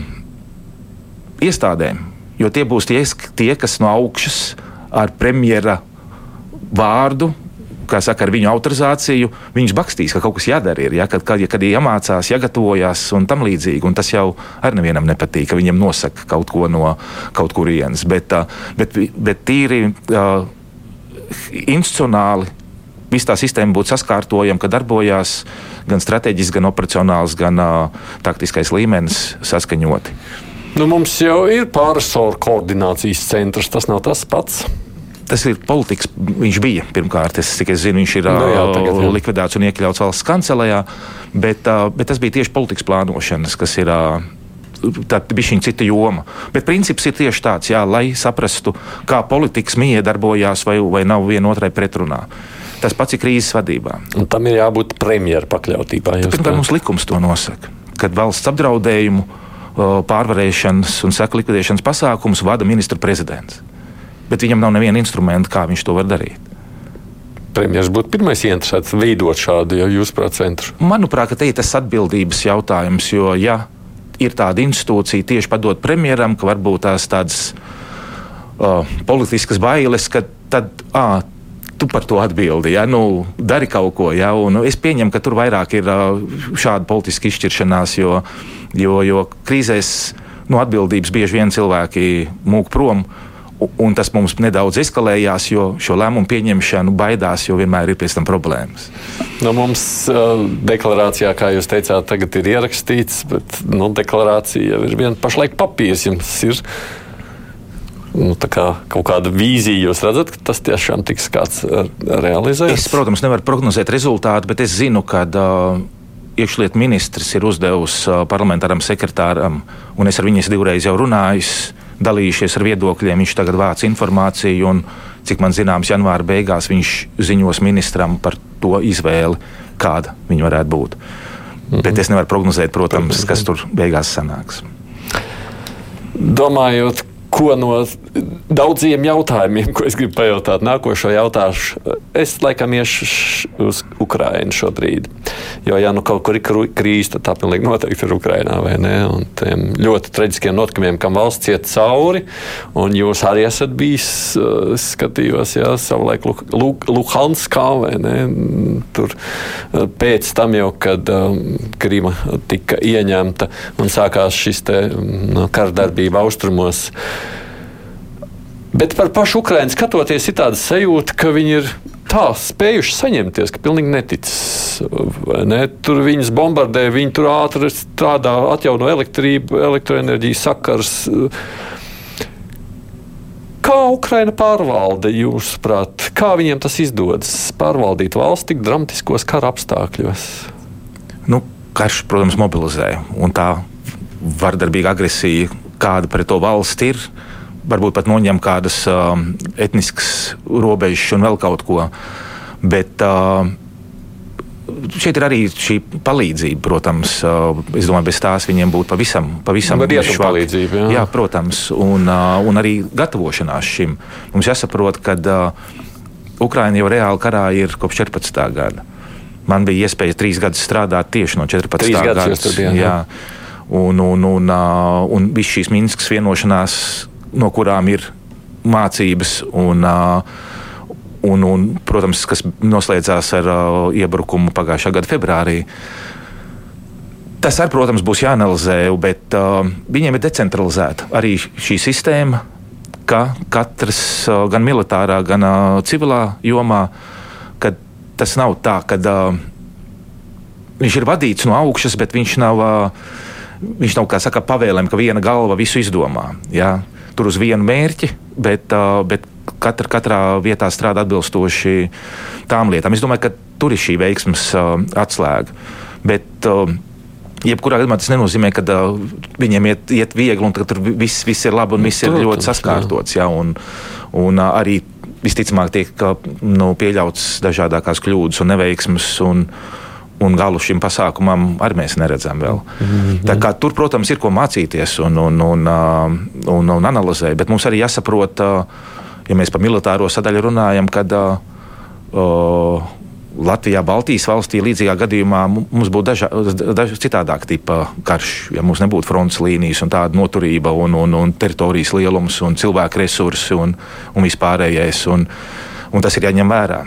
iestādēm. Jo tie būs tie, tie, kas no augšas ar premjera vārdu kā saka, ar viņu autorizāciju viņus bakstīs, ka kaut kas jādara. Ir, ja, kad, kad, kad jāmācās, jāgatavojas un tam līdzīgi. Un tas jau arī nevienam nepatīk, ka viņiem nosaka kaut ko no kaut kurienes. Bet, bet, bet tīri uh, institucionāli visa tā sistēma būtu saskārtojama, ka darbojās gan strateģiski, gan operacionāls, gan uh, taktiskais līmenis saskaņoti. Nu, mums jau ir pārsoru koordinācijas centrs, tas nav tas pats tas ir politikas. Viņš bija pirmkārt, es tikai zinu, viņš ir no, nu jā, tagad, jā. likvidēts un iekļauts valsts kancelējā, bet, bet tas bija tieši politikas plānošanas, kas ir. Tā bija šī cita joma. Bet princips ir tieši tāds, jā, lai saprastu, kā politikas mīja darbojās vai, vai nav vienotrai pretrunā. Tas pats ir krīzes vadībā. Un tam ir jābūt premjeras pakļautībā. Pirmkārt, mums likums to nosaka, kad valsts apdraudējumu pārvarēšanas un seku likvidēšanas pasākumus vada ministra prezidents bet viņam nav neviena instrumenta, kā viņš to var darīt. Premjerministrs būtu pirmais interesēts veidot šādu, ja jūs prāt, centru? Manuprāt, te ir tas atbildības jautājums, jo, ja ir tāda institūcija tieši padot premjeram, ka varbūt tās tādas uh, politiskas bailes, ka tad. Uh, tu par to atbildi. Ja? Nu, dari kaut ko. Ja? Un es pieņemu, ka tur vairāk ir šāda politiska izšķiršanās, jo, jo, jo krīzēs nu, atbildības bieži vien cilvēki mūk prom. Uh, Un tas mums nedaudz eskalējās, jo šo lēmumu pieņemšanu baidās, jo vienmēr ir pēc tam problēmas. Nu, mums uh, deklarācijā, kā jūs teicāt, tagad ir ierakstīts, bet nu, deklarācija jau ir viena pašlaik papīrs. Jums ir nu, kā kaut kāda vīzija, jūs redzat, ka tas tiešām tiks kāds realizēts? Es, protams, nevaru prognozēt rezultātu, bet es zinu, ka. Uh, Iekšlietu ministrs ir uzdevusi uh, parlamentāram sekretāram, un es ar viņu divreiz jau runāju dalījušies ar viedokļiem. Viņš tagad vāc informāciju, un cik man zināms, janvāra beigās viņš ziņos ministram par to izvēli, kāda viņa varētu būt. Mm -hmm. Bet es nevaru prognozēt, protams, kas tur beigās sanāks. Domājot, ko no daudziem jautājumiem, ko es gribu pajautāt, nākošo jautāšu, es laikam iešu uz Ukrajinu šobrīd. Jo, ja nu kaut kur ir krīze, tad tā pilnīgi noteikti ir Ukrajinā vai ne? Un tiem ļoti traģiskiem notikumiem, kam valsts iet cauri, un jūs arī esat bijis, uh, skatījos, jā, savulaik Luhanskā vai ne? Tur uh, pēc tam jau, kad um, Krīma tika ieņemta un sākās šis te no, kardarbība austrumos. Bet par pašu Ukraiņu skatoties, ir tāda sajūta, ka viņi ir tā spējuši saņemties, ka pilnīgi netic. Ne? Tur viņas bombardē, viņi tur ātri strādā, atjauno elektrību, elektroenerģijas sakars. Kā Ukraina pārvalda, jūsuprāt, kā viņiem tas izdodas pārvaldīt valsti tik dramatiskos kara apstākļos? Nu, karš, protams, mobilizē, un tā vardarbīga agresija, kāda pret to valsti ir, varbūt pat noņem kādas uh, etniskas robežas un vēl kaut ko. Bet, uh, Šeit ir arī šī palīdzība, protams. Uh, es domāju, bez tās viņiem būtu pavisam, pavisam švāk. palīdzība. Jā. jā, protams, un, uh, un arī gatavošanās šim. Mums jāsaprot, ka uh, Ukraina jau reāli karā ir kopš 14. gada. Man bija iespēja trīs gadus strādāt tieši no 14. Trīs gada. Jā. Un, un, un, uh, un viss šīs Minskas vienošanās no kurām ir mācības. Un, un, un, protams, kas noslēdzās ar iebrukumu pagājušā gada februārī. Tas arī, protams, būs jāanalizē, bet uh, viņiem ir decentralizēta arī šī sistēma, ka katrs, uh, gan militārā, gan uh, civilā jomā, tas nav tā, ka uh, viņš ir vadīts no augšas, bet viņš nav, uh, viņš nav kā saka, pavēlēm, ka viena galva visu izdomā. Ja? Tur uz vienu mērķi, bet, bet katra, katrā vietā strādā atbilstoši tām lietām. Es domāju, ka tur ir šī veiksmes atslēga. Bet, Jebkurā gadījumā tas nenozīmē, ka uh, viņiem iet, iet viegli un ka tur viss, viss ir labi un viss ir ļoti saskārtots. Jā, un, un uh, arī visticamāk tiek uh, nu, pieļauts dažādākās kļūdas un neveiksmes. Un, uh, un galu šim pasākumam arī mēs neredzam vēl. Mm -hmm. Tur, protams, ir ko mācīties un, un, un, un, un analizēt, bet mums arī jāsaprot, ja mēs par militāro sadaļu runājam, kad uh, Latvijā, Baltijas valstī līdzīgā gadījumā mums būtu daža, daž, citādāk tipa karš. Ja mums nebūtu frontes līnijas un tāda noturība un, un, un teritorijas lielums un cilvēku resursi un, un vispārējais, un, un tas ir jāņem vērā.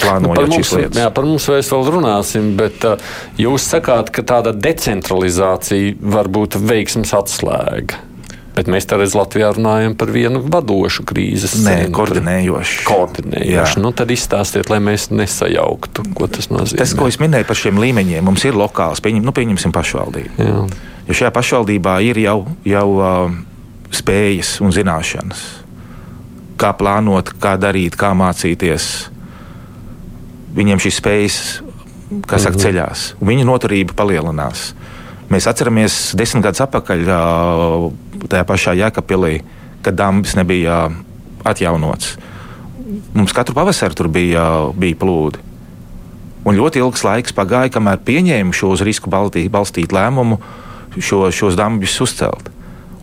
Plānojot nu, šīs lietas. Jā, par mums mēs vēl runāsim, bet uh, jūs sakāt, ka tāda decentralizācija var būt veiksmes atslēga. Bet mēs tagad Latvijā runājam par vienu vadošu krīzes centru. koordinējošu. Koordinējošu. Nu, tad izstāstiet, lai mēs nesajauktu, ko tas nozīmē. Tas, ko es minēju par šiem līmeņiem, mums ir lokāls, pieņem, nu, pieņemsim pašvaldību. Jā. Jo šajā pašvaldībā ir jau, jau uh, spējas un zināšanas, kā plānot, kā darīt, kā mācīties. Viņiem šīs spējas, kā saka, ceļās, un viņu noturība palielinās. Mēs atceramies desmit gadus atpakaļ, tajā pašā Jēkabpilī, kad dambis nebija atjaunots. Mums katru pavasari tur bija, bija plūdi. Un ļoti ilgs laiks pagāja, kamēr pieņēma šo uz risku balstītu lēmumu, šo, šos dambjus uzcelt.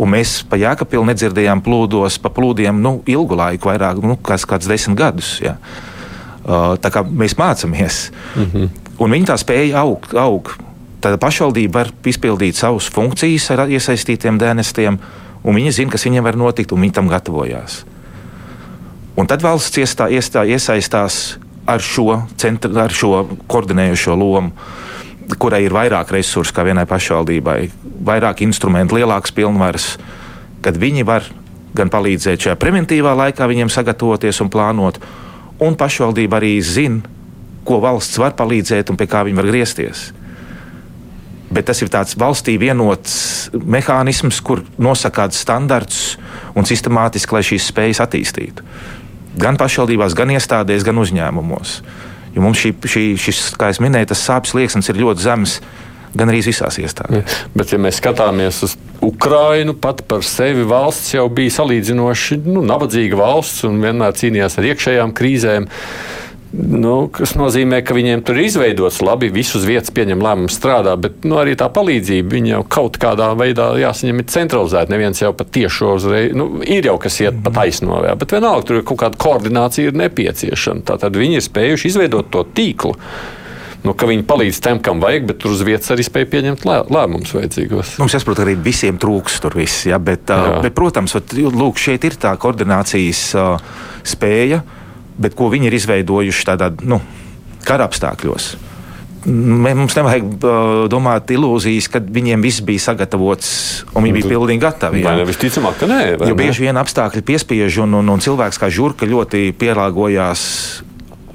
Un mēs pa Jēkabpili nedzirdējām plūdos, pa plūdiem nu, ilgu laiku, vairāk, nu, kāds, kāds desmit gadus. Ja. Uh, tā kā mēs mācāmies. Mm -hmm. Un viņi tā spēja augt. Aug. Tad pašvaldība var izpildīt savas funkcijas ar iesaistītiem dienestiem, un viņi zina, kas viņiem var notikt, un viņi tam gatavojās. Un tad valsts iestā, iestā, iesaistās ar šo, centra, ar šo koordinējošo lomu, kurai ir vairāk resursu kā vienai pašvaldībai, vairāk instrumentu, lielāks pilnvaras, kad viņi var gan palīdzēt šajā preventīvā laikā viņiem sagatavoties un plānot, un pašvaldība arī zina, ko valsts var palīdzēt un pie kā viņi var griezties bet tas ir tāds valstī vienots mehānisms, kur nosaka kādus standartus un sistemātiski, lai šīs spējas attīstītu. Gan pašvaldībās, gan iestādēs, gan uzņēmumos. Jo mums šī, šī, šis, kā jau minēju, tas sāpes liekas ir ļoti zems. Gan arī visās iestādēs. Bet, ja mēs skatāmies uz Ukrajinu, pat par sevi valsts jau bija salīdzinoši nu, nabadzīga valsts un vienmēr cīnījās ar iekšējām krīzēm. Nu, kas nozīmē, ka viņiem tur ir izveidots labi, visus vietas pieņem lēmumu strādā, bet nu, arī tā palīdzība jau kaut kādā veidā jāsaņem centralizēta. Neviens jau pat tiešo uzreiz, nu, ir jau kas iet pa taisno, jā, bet vienalga tur ir kaut kāda koordinācija ir nepieciešama. Tātad viņi ir spējuši izveidot to tīklu. Nu, ka viņi palīdz tam, kam vajag, bet tur uz vietas arī spēj pieņemt lē, lēmumus vajadzīgos. Mums, saprot, arī visiem trūks tur viss, ja, bet, jā. bet, protams, vat, lūk, šeit ir tā koordinācijas uh, spēja. Bet ko viņi ir izveidojuši tādā nu, kara apstākļos. Mums nevajag uh, domāt ilūzijas, ka viņiem viss bija sagatavots un viņi bija pilnīgi gatavi. Jā, visticamāk, ka nē. Jo bieži vien apstākļi piespiež un, un, un cilvēks kā žurka ļoti pielāgojās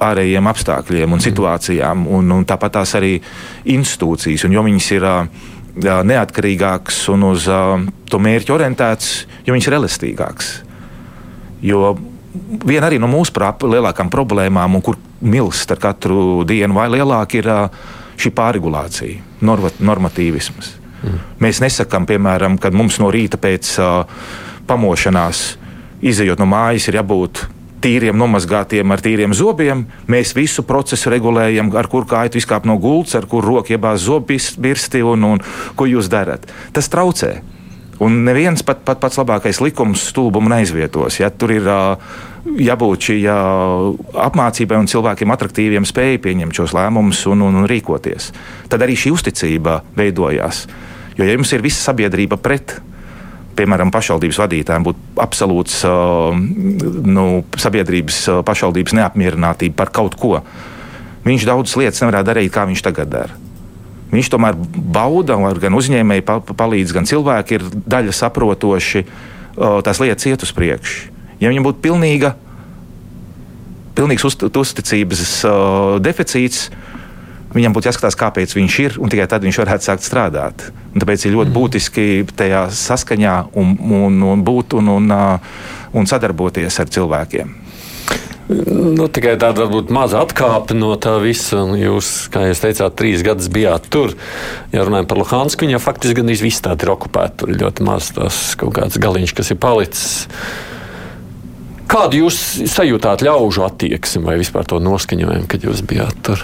ārējiem apstākļiem un situācijām, un, un tāpat tās arī institūcijas. Un, jo viņas ir neatkarīgākas un uz to mērķu orientētas, jo viņas ir elastīgākas. Jo viena arī no mūsu lielākām problēmām, un kur milst ar katru dienu vai lielāk, ir šī pārregulācija, normatīvisms. Mm. Mēs nesakām, piemēram, kad mums no rīta pēc uh, pamošanās, izējot no mājas, ir jābūt tīriem, nomazgātiem ar tīriem zobiem. Mēs visu procesu regulējam, ar kur kāju izkāpt no gultas, ar kur roku iebāzt zobbirsti un, un ko jūs darat. Tas traucē. Un neviens pat, pat pats labākais likums stulbumu neizvietos. Ja? Tur ir jābūt šī jā, apmācībai un cilvēkiem attraktīviem spēju pieņemt šos lēmumus un, un, un rīkoties. Tad arī šī uzticība veidojās. Jo ja jums ir visa sabiedrība pret, piemēram, pašvaldības vadītājiem būtu absolūts uh, nu, sabiedrības uh, pašvaldības neapmierinātība par kaut ko. Viņš daudzas lietas nevarētu darīt, kā viņš tagad dara. Viņš tomēr bauda, gan uzņēmēji palīdz, gan cilvēki ir daļa saprotoši, tās lietas iet uz priekšu. Ja viņam būtu pilnīga, pilnīgs uzt, uzticības deficīts, viņam būtu jāskatās, kāpēc viņš ir, un tikai tad viņš varētu sākt strādāt. Un tāpēc ir ļoti mm. būtiski tajā saskaņā un, un, un būt un, un, un sadarboties ar cilvēkiem. Nu, tikai tāda varbūt maza atkāpe no tā visa. Jūs, kā jūs teicāt, trīs gadus bijāt tur. Ja runājam par Luhansku, viņa faktiski gandrīz viss tāda ir okupēta. Tur ir ļoti maz tās kaut kāds galiņš, kas ir palicis. Kādu jūs sajūtāt ļaužu attieksmi vai vispār to noskaņojumu, kad jūs bijāt tur?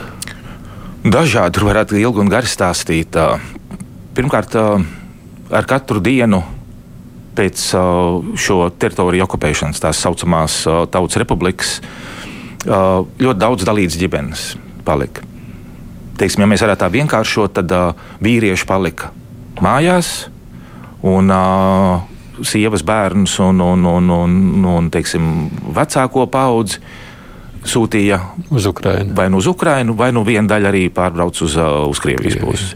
Dažādi tur varētu ilgi un gari stāstīt. Pirmkārt, ar katru dienu pēc šo teritoriju okupēšanas, tās saucamās Tautas Republikas, ļoti daudz dalītas ģimenes palika. Teiksim, ja mēs varētu tā vienkāršot, tad vīrieši palika mājās, un sievas bērnus un, un, un, un, un teiksim, vecāko paudzi sūtīja uz Ukrajinu. Vai nu uz Ukrajinu, vai nu viena daļa arī pārbrauc uz, uh, uz Krievijas pusi.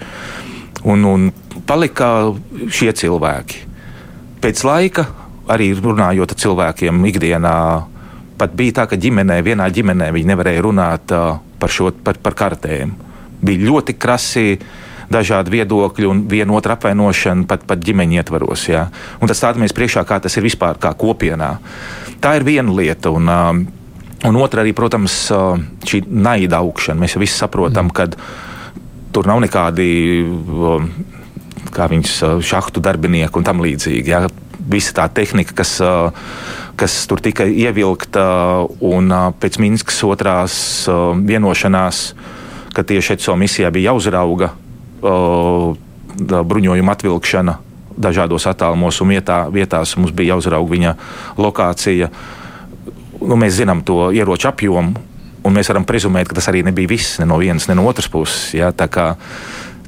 Un, un palika šie cilvēki. Pēc laika, arī runājot ar cilvēkiem ikdienā, pat bija tā, ka ģimenē, vienā ģimenē viņi nevarēja runāt uh, par, šo, par, par kartēm. Bija ļoti krasi dažādi viedokļi un viena otra apvainošana pat, pat ģimeņa ietvaros. Ja? Un tas stādamies priekšā, kā tas ir vispār kā kopienā. Tā ir viena lieta. Un, uh, Un otra arī, protams, šī naida augšana. Mēs visi saprotam, mm. ka tur nav nekādi kā viņas šahtu darbinieki un tam līdzīgi. Ja? Visa tā tehnika, kas, kas tur tika ievilkta un pēc Minskas otrās vienošanās, ka tieši ECO misijā bija jāuzrauga bruņojuma atvilkšana dažādos attālumos un vietā, vietās mums bija jāuzrauga viņa lokācija. Uh, nu, mēs zinām to ieroču apjomu, un mēs varam prezumēt, ka tas arī nebija viss ne no vienas, ne no otras puses. Ja? Tā, kā,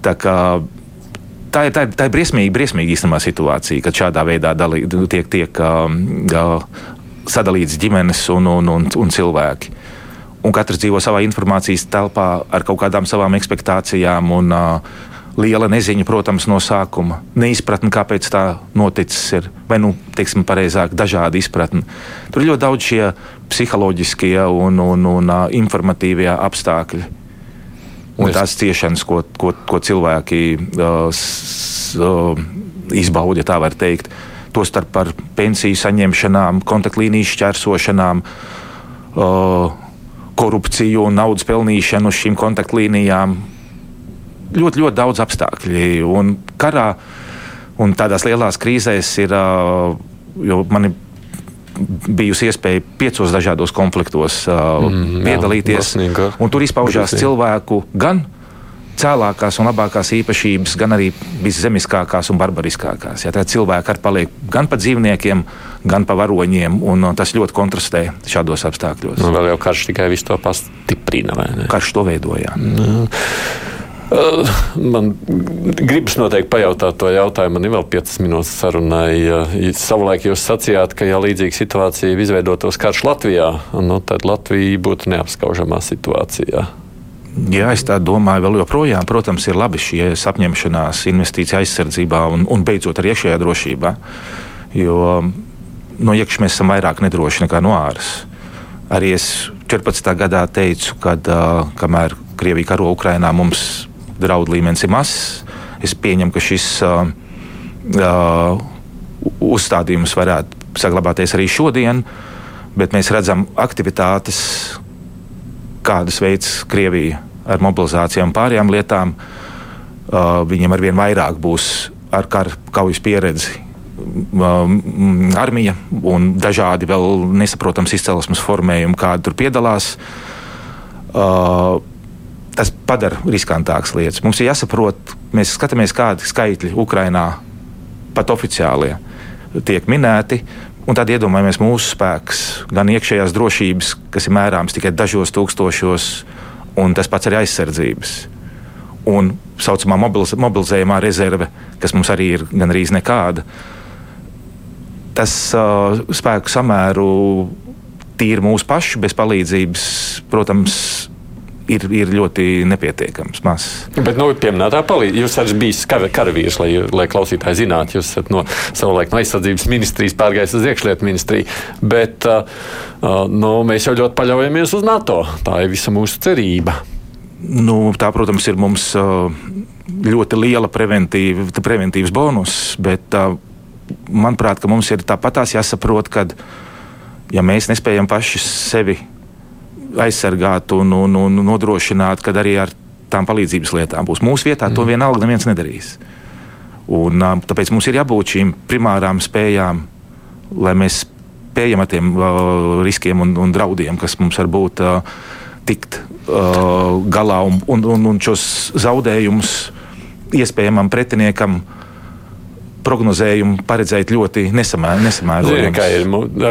tā, kā, tā, ir, tā, ir, tā ir briesmīga, briesmīga īstenībā situācija, kad šādā veidā dalī, tiek, tiek uh, sadalīts ģimenes un, un, un, un cilvēki. Un katrs dzīvo savā informācijas telpā ar kaut kādām savām expectācijām. Un, uh, liela neziņa, protams, no sākuma. Neizpratne, kāpēc tā noticis, ir, vai, nu, teiksim, pareizāk, dažādi izpratni. Tur ir ļoti daudz šie psiholoģiskie un, un, un informatīvie apstākļi. Un es... tās ciešanas, ko, ko, ko cilvēki uh, s, uh, izbauda, tā var teikt. Tostarp par pensiju saņemšanām, kontaktlīnijas šķērsošanām, uh, korupciju un naudas pelnīšanu uz šīm kontaktlīnijām, ļoti, ļoti daudz apstākļu. Un karā un tādās lielās krīzēs ir, jo man ir bijusi iespēja piecos dažādos konfliktos mm, piedalīties. Jā, tur izpaužās cilvēku gan cēlākās un labākās īpašības, gan arī viszemiskākās un barbariskākās. Ja, cilvēki arī paliek gan pa dzīvniekiem, gan pa varoņiem, un tas ļoti kontrastē šādos apstākļos. Nu, vēl jau karš tikai visu to pastiprina. Karš to veidojā. Nu. Man gribas noteikti pajautāt to jautājumu. Man ir vēl 5 minūtes sarunai. Savulaik jūs sacījāt, ka ja līdzīga situācija izveidotos karš Latvijā, nu, tad Latvija būtu neapskaužamā situācijā. Jā, es tā domāju, vēl joprojām, protams, ir labi šie apņemšanās investīcija aizsardzībā un, un beidzot arī iekšējā drošībā. Jo no iekšā mēs esam vairāk nedroši nekā no āras. Arī es 14. gadā teicu, ka kamēr Krievija karo Ukrainā, mums draudu līmenis ir mazs. Es pieņemu, ka šis uh, uh, uzstādījums varētu saglabāties arī šodien, bet mēs redzam aktivitātes, kādas veids Krievija ar mobilizācijām un pārējām lietām. Uh, viņiem arvien vairāk būs ar kar, kaujas pieredzi. Armija un dažādi vēl nesaprotams izcelsmes formējumi, kādi tur piedalās. Uh, tas padara riskantākas lietas. Mums ir jāsaprot, mēs skatāmies, kādi skaitļi Ukrajinā pat oficiālie tiek minēti. Un tad iedomājamies mūsu spēks, gan iekšējās drošības, kas ir mērāms tikai dažos tūkstošos, un tas pats arī aizsardzības. Un tā saucamā mobiliz mobilizējumā rezerve, kas mums arī ir gandrīz nekāda. Tas uh, spēku samēru tīri mūsu pašu bez palīdzības, protams, ir, ir ļoti nepietiekams. Maz. Bet, nu, piemēram, tā palīdz. Jūs esat bijis kar, karavīrs, lai, lai klausītāji zinātu, jūs esat no savulaik no aizsardzības ministrijas pārgājis uz iekšlietu ministriju. Bet uh, uh, nu, mēs jau ļoti paļaujamies uz NATO. Tā ir visa mūsu cerība. Nu, tā, protams, ir mums uh, ļoti liela preventīva, preventīvs bonus, bet uh, manuprāt, mums ir tāpatās jāsaprot, ka ja mēs nespējam paši sevi aizsargāt un, un, un nodrošināt, ka arī ar tām palīdzības lietām būs. Mūsu vietā mm. to vienalga neviens nedarīs. Un, tāpēc mums ir jābūt šīm primārām spējām, lai mēs spējam ar tiem uh, riskiem un, un draudiem, kas mums var būt, uh, tikt uh, galā un, un, un, un šos zaudējumus iespējamam pretiniekam uh, prognozējumu paredzēt ļoti nesamērojami. Kā, ir,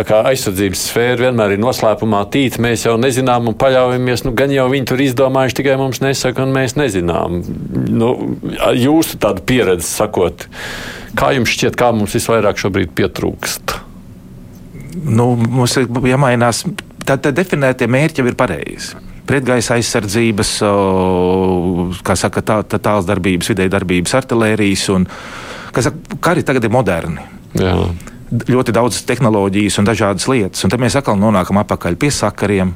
kā aizsardzības sfēra vienmēr ir noslēpumā tīta, mēs jau nezinām un paļaujamies. Nu, gan jau viņi tur izdomājuši, tikai mums nesaka, un mēs nezinām. Nu, jūsu tāda pieredze sakot, kā jums šķiet, kā mums visvairāk šobrīd pietrūkst? Nu, mums ir jāmainās tad, definētie mērķi jau ir pareizi. Pretgaisa aizsardzības, kā saka, tā, tā, tāls darbības, vidēji darbības, artērijas un saka, kari tagad ir moderni. Jā. Ļoti daudz tehnoloģijas un dažādas lietas. Un tad mēs atkal nonākam atpakaļ pie sakariem,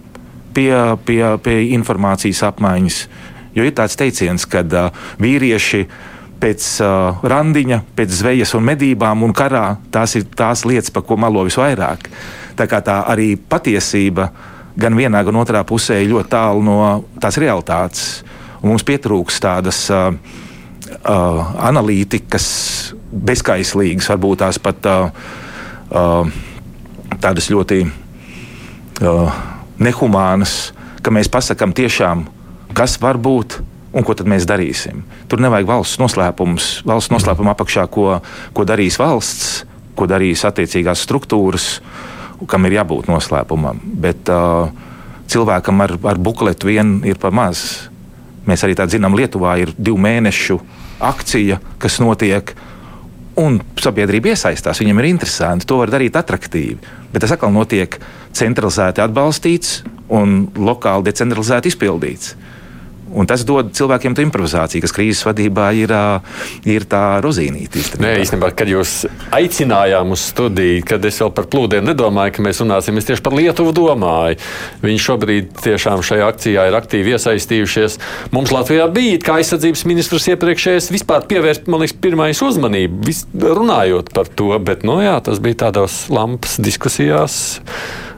pie, pie, pie informācijas apmaiņas. Jo ir tāds teiciens, ka uh, vīrieši pēc uh, randiņa, pēc zvejas un medībām un karā tās ir tās lietas, par ko malo visvairāk. Tā kā tā arī patiesība gan vienā, gan otrā pusē ir ļoti tālu no tās realitātes. Un mums pietrūks tādas uh, uh, analītikas, bezkaislīgas, varbūt tās pat tādas ļoti nehumānas, ka mēs pasakām tiešām, kas var būt un ko tad mēs darīsim. Tur nevajag valsts noslēpumus, valsts noslēpumu apakšā, ko, ko darīs valsts, ko darīs attiecīgās struktūras, kam ir jābūt noslēpumam. Bet uh, cilvēkam ar, ar bukletu vien ir par maz. Mēs arī tā zinām, Lietuvā ir divu mēnešu akcija, kas notiek. Un sabiedrība iesaistās, viņam ir interesanti, to var darīt attraktīvi. Bet tas atkal notiek centralizēti atbalstīts un lokāli decentralizēti izpildīts. Un tas dod cilvēkiem to improvizāciju, kas krīzes vadībā ir, ir tā rozīnīte. Nē, īstenībā, kad jūs aicinājām uz studiju, kad es vēl par plūdiem nedomāju, ka mēs runāsim, es tieši par Lietuvu domāju. Viņi šobrīd tiešām šajā akcijā ir aktīvi iesaistījušies. Mums Latvijā bija kā aizsardzības ministrs iepriekšējais vispār pievērst, man liekas, pirmais uzmanību, runājot par to, bet, nu jā, tas bija tādos lampas diskusijās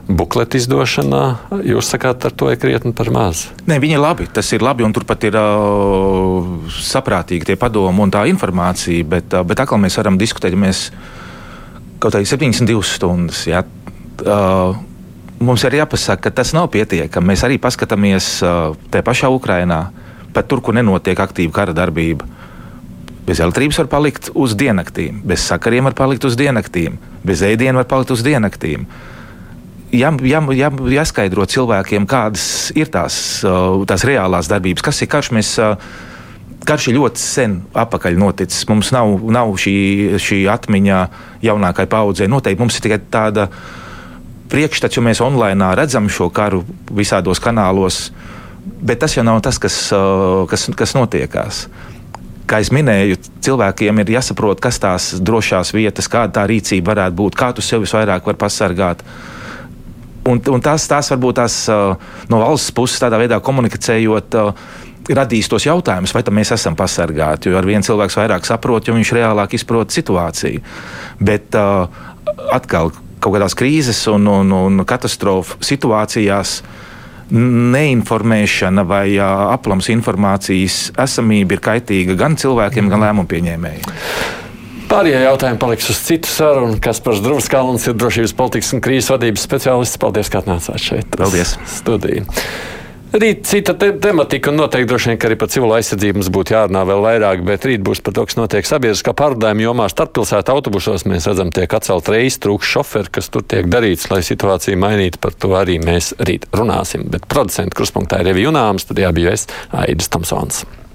bukletu izdošanā, jūs sakāt, ar to ir krietni par maz. Nē, viņi ir labi. Tas ir labi, un turpat ir uh, saprātīgi tie padomi un tā informācija. Bet, uh, bet atkal mēs varam diskutēt, ja mēs kaut kādā 72 stundas. Ja, uh, mums ir jāpasaka, ka tas nav pietiekami. Mēs arī paskatāmies uh, tajā pašā Ukrajinā, pat tur, kur nenotiek aktīva kara darbība. Bez elektrības var palikt uz diennaktīm, bez sakariem var palikt uz diennaktīm, bez ēdiena var palikt uz diennaktīm. Uh, jā, jā, jā, jāskaidro cilvēkiem, kādas ir tās, tās reālās darbības, kas ir karš. Mēs, Karš ir ļoti sen atpakaļ noticis. Mums nav, nav šī, šī atmiņa jaunākai paudzei. Noteikti mums ir tikai tāda priekšstats, jo mēs online redzam šo karu visādos kanālos, bet tas jau nav tas, kas, kas, kas notiekās. Kā jau minēju, cilvēkiem ir jāsaprot, kas tās drošās vietas, kāda tā rīcība varētu būt, kā tu sevi visvairāk vari pasargāt. Uh, Un, un tās, tās varbūt tās no valsts puses tādā veidā komunicējot radīs tos jautājumus, vai mēs esam pasargāti. Jo ar vienu cilvēku vairāk saprot, jo viņš reālāk izprot situāciju. Bet uh, atkal kaut kādās krīzes un, un, un katastrofu situācijās. Neinformēšana vai uh, aplams informācijas esamība ir kaitīga gan cilvēkiem, gan lēmumu pieņēmējiem. Pārējie jautājumi paliks uz citu sarunu. Kas par Zdruvs Kalns ir drošības politikas un krīzes vadības speciālists. Paldies, ka atnācāt šeit. Paldies. Studiju. Rīt cita te tematika, un noteikti droši vien, ka arī par civilo aizsardzību mums būtu jārunā vēl vairāk, bet rīt būs par to, kas notiek sabiedriskā pārvadājuma jomā. Starppilsētu autobusos mēs redzam, tiek atcelt reizes trūks šoferi, kas tur tiek darīts, lai situāciju mainītu. Par to arī mēs rīt runāsim. Bet producentu kruspunktā ir Revi Junāms, tad jā, bija es Aidis Tamsons.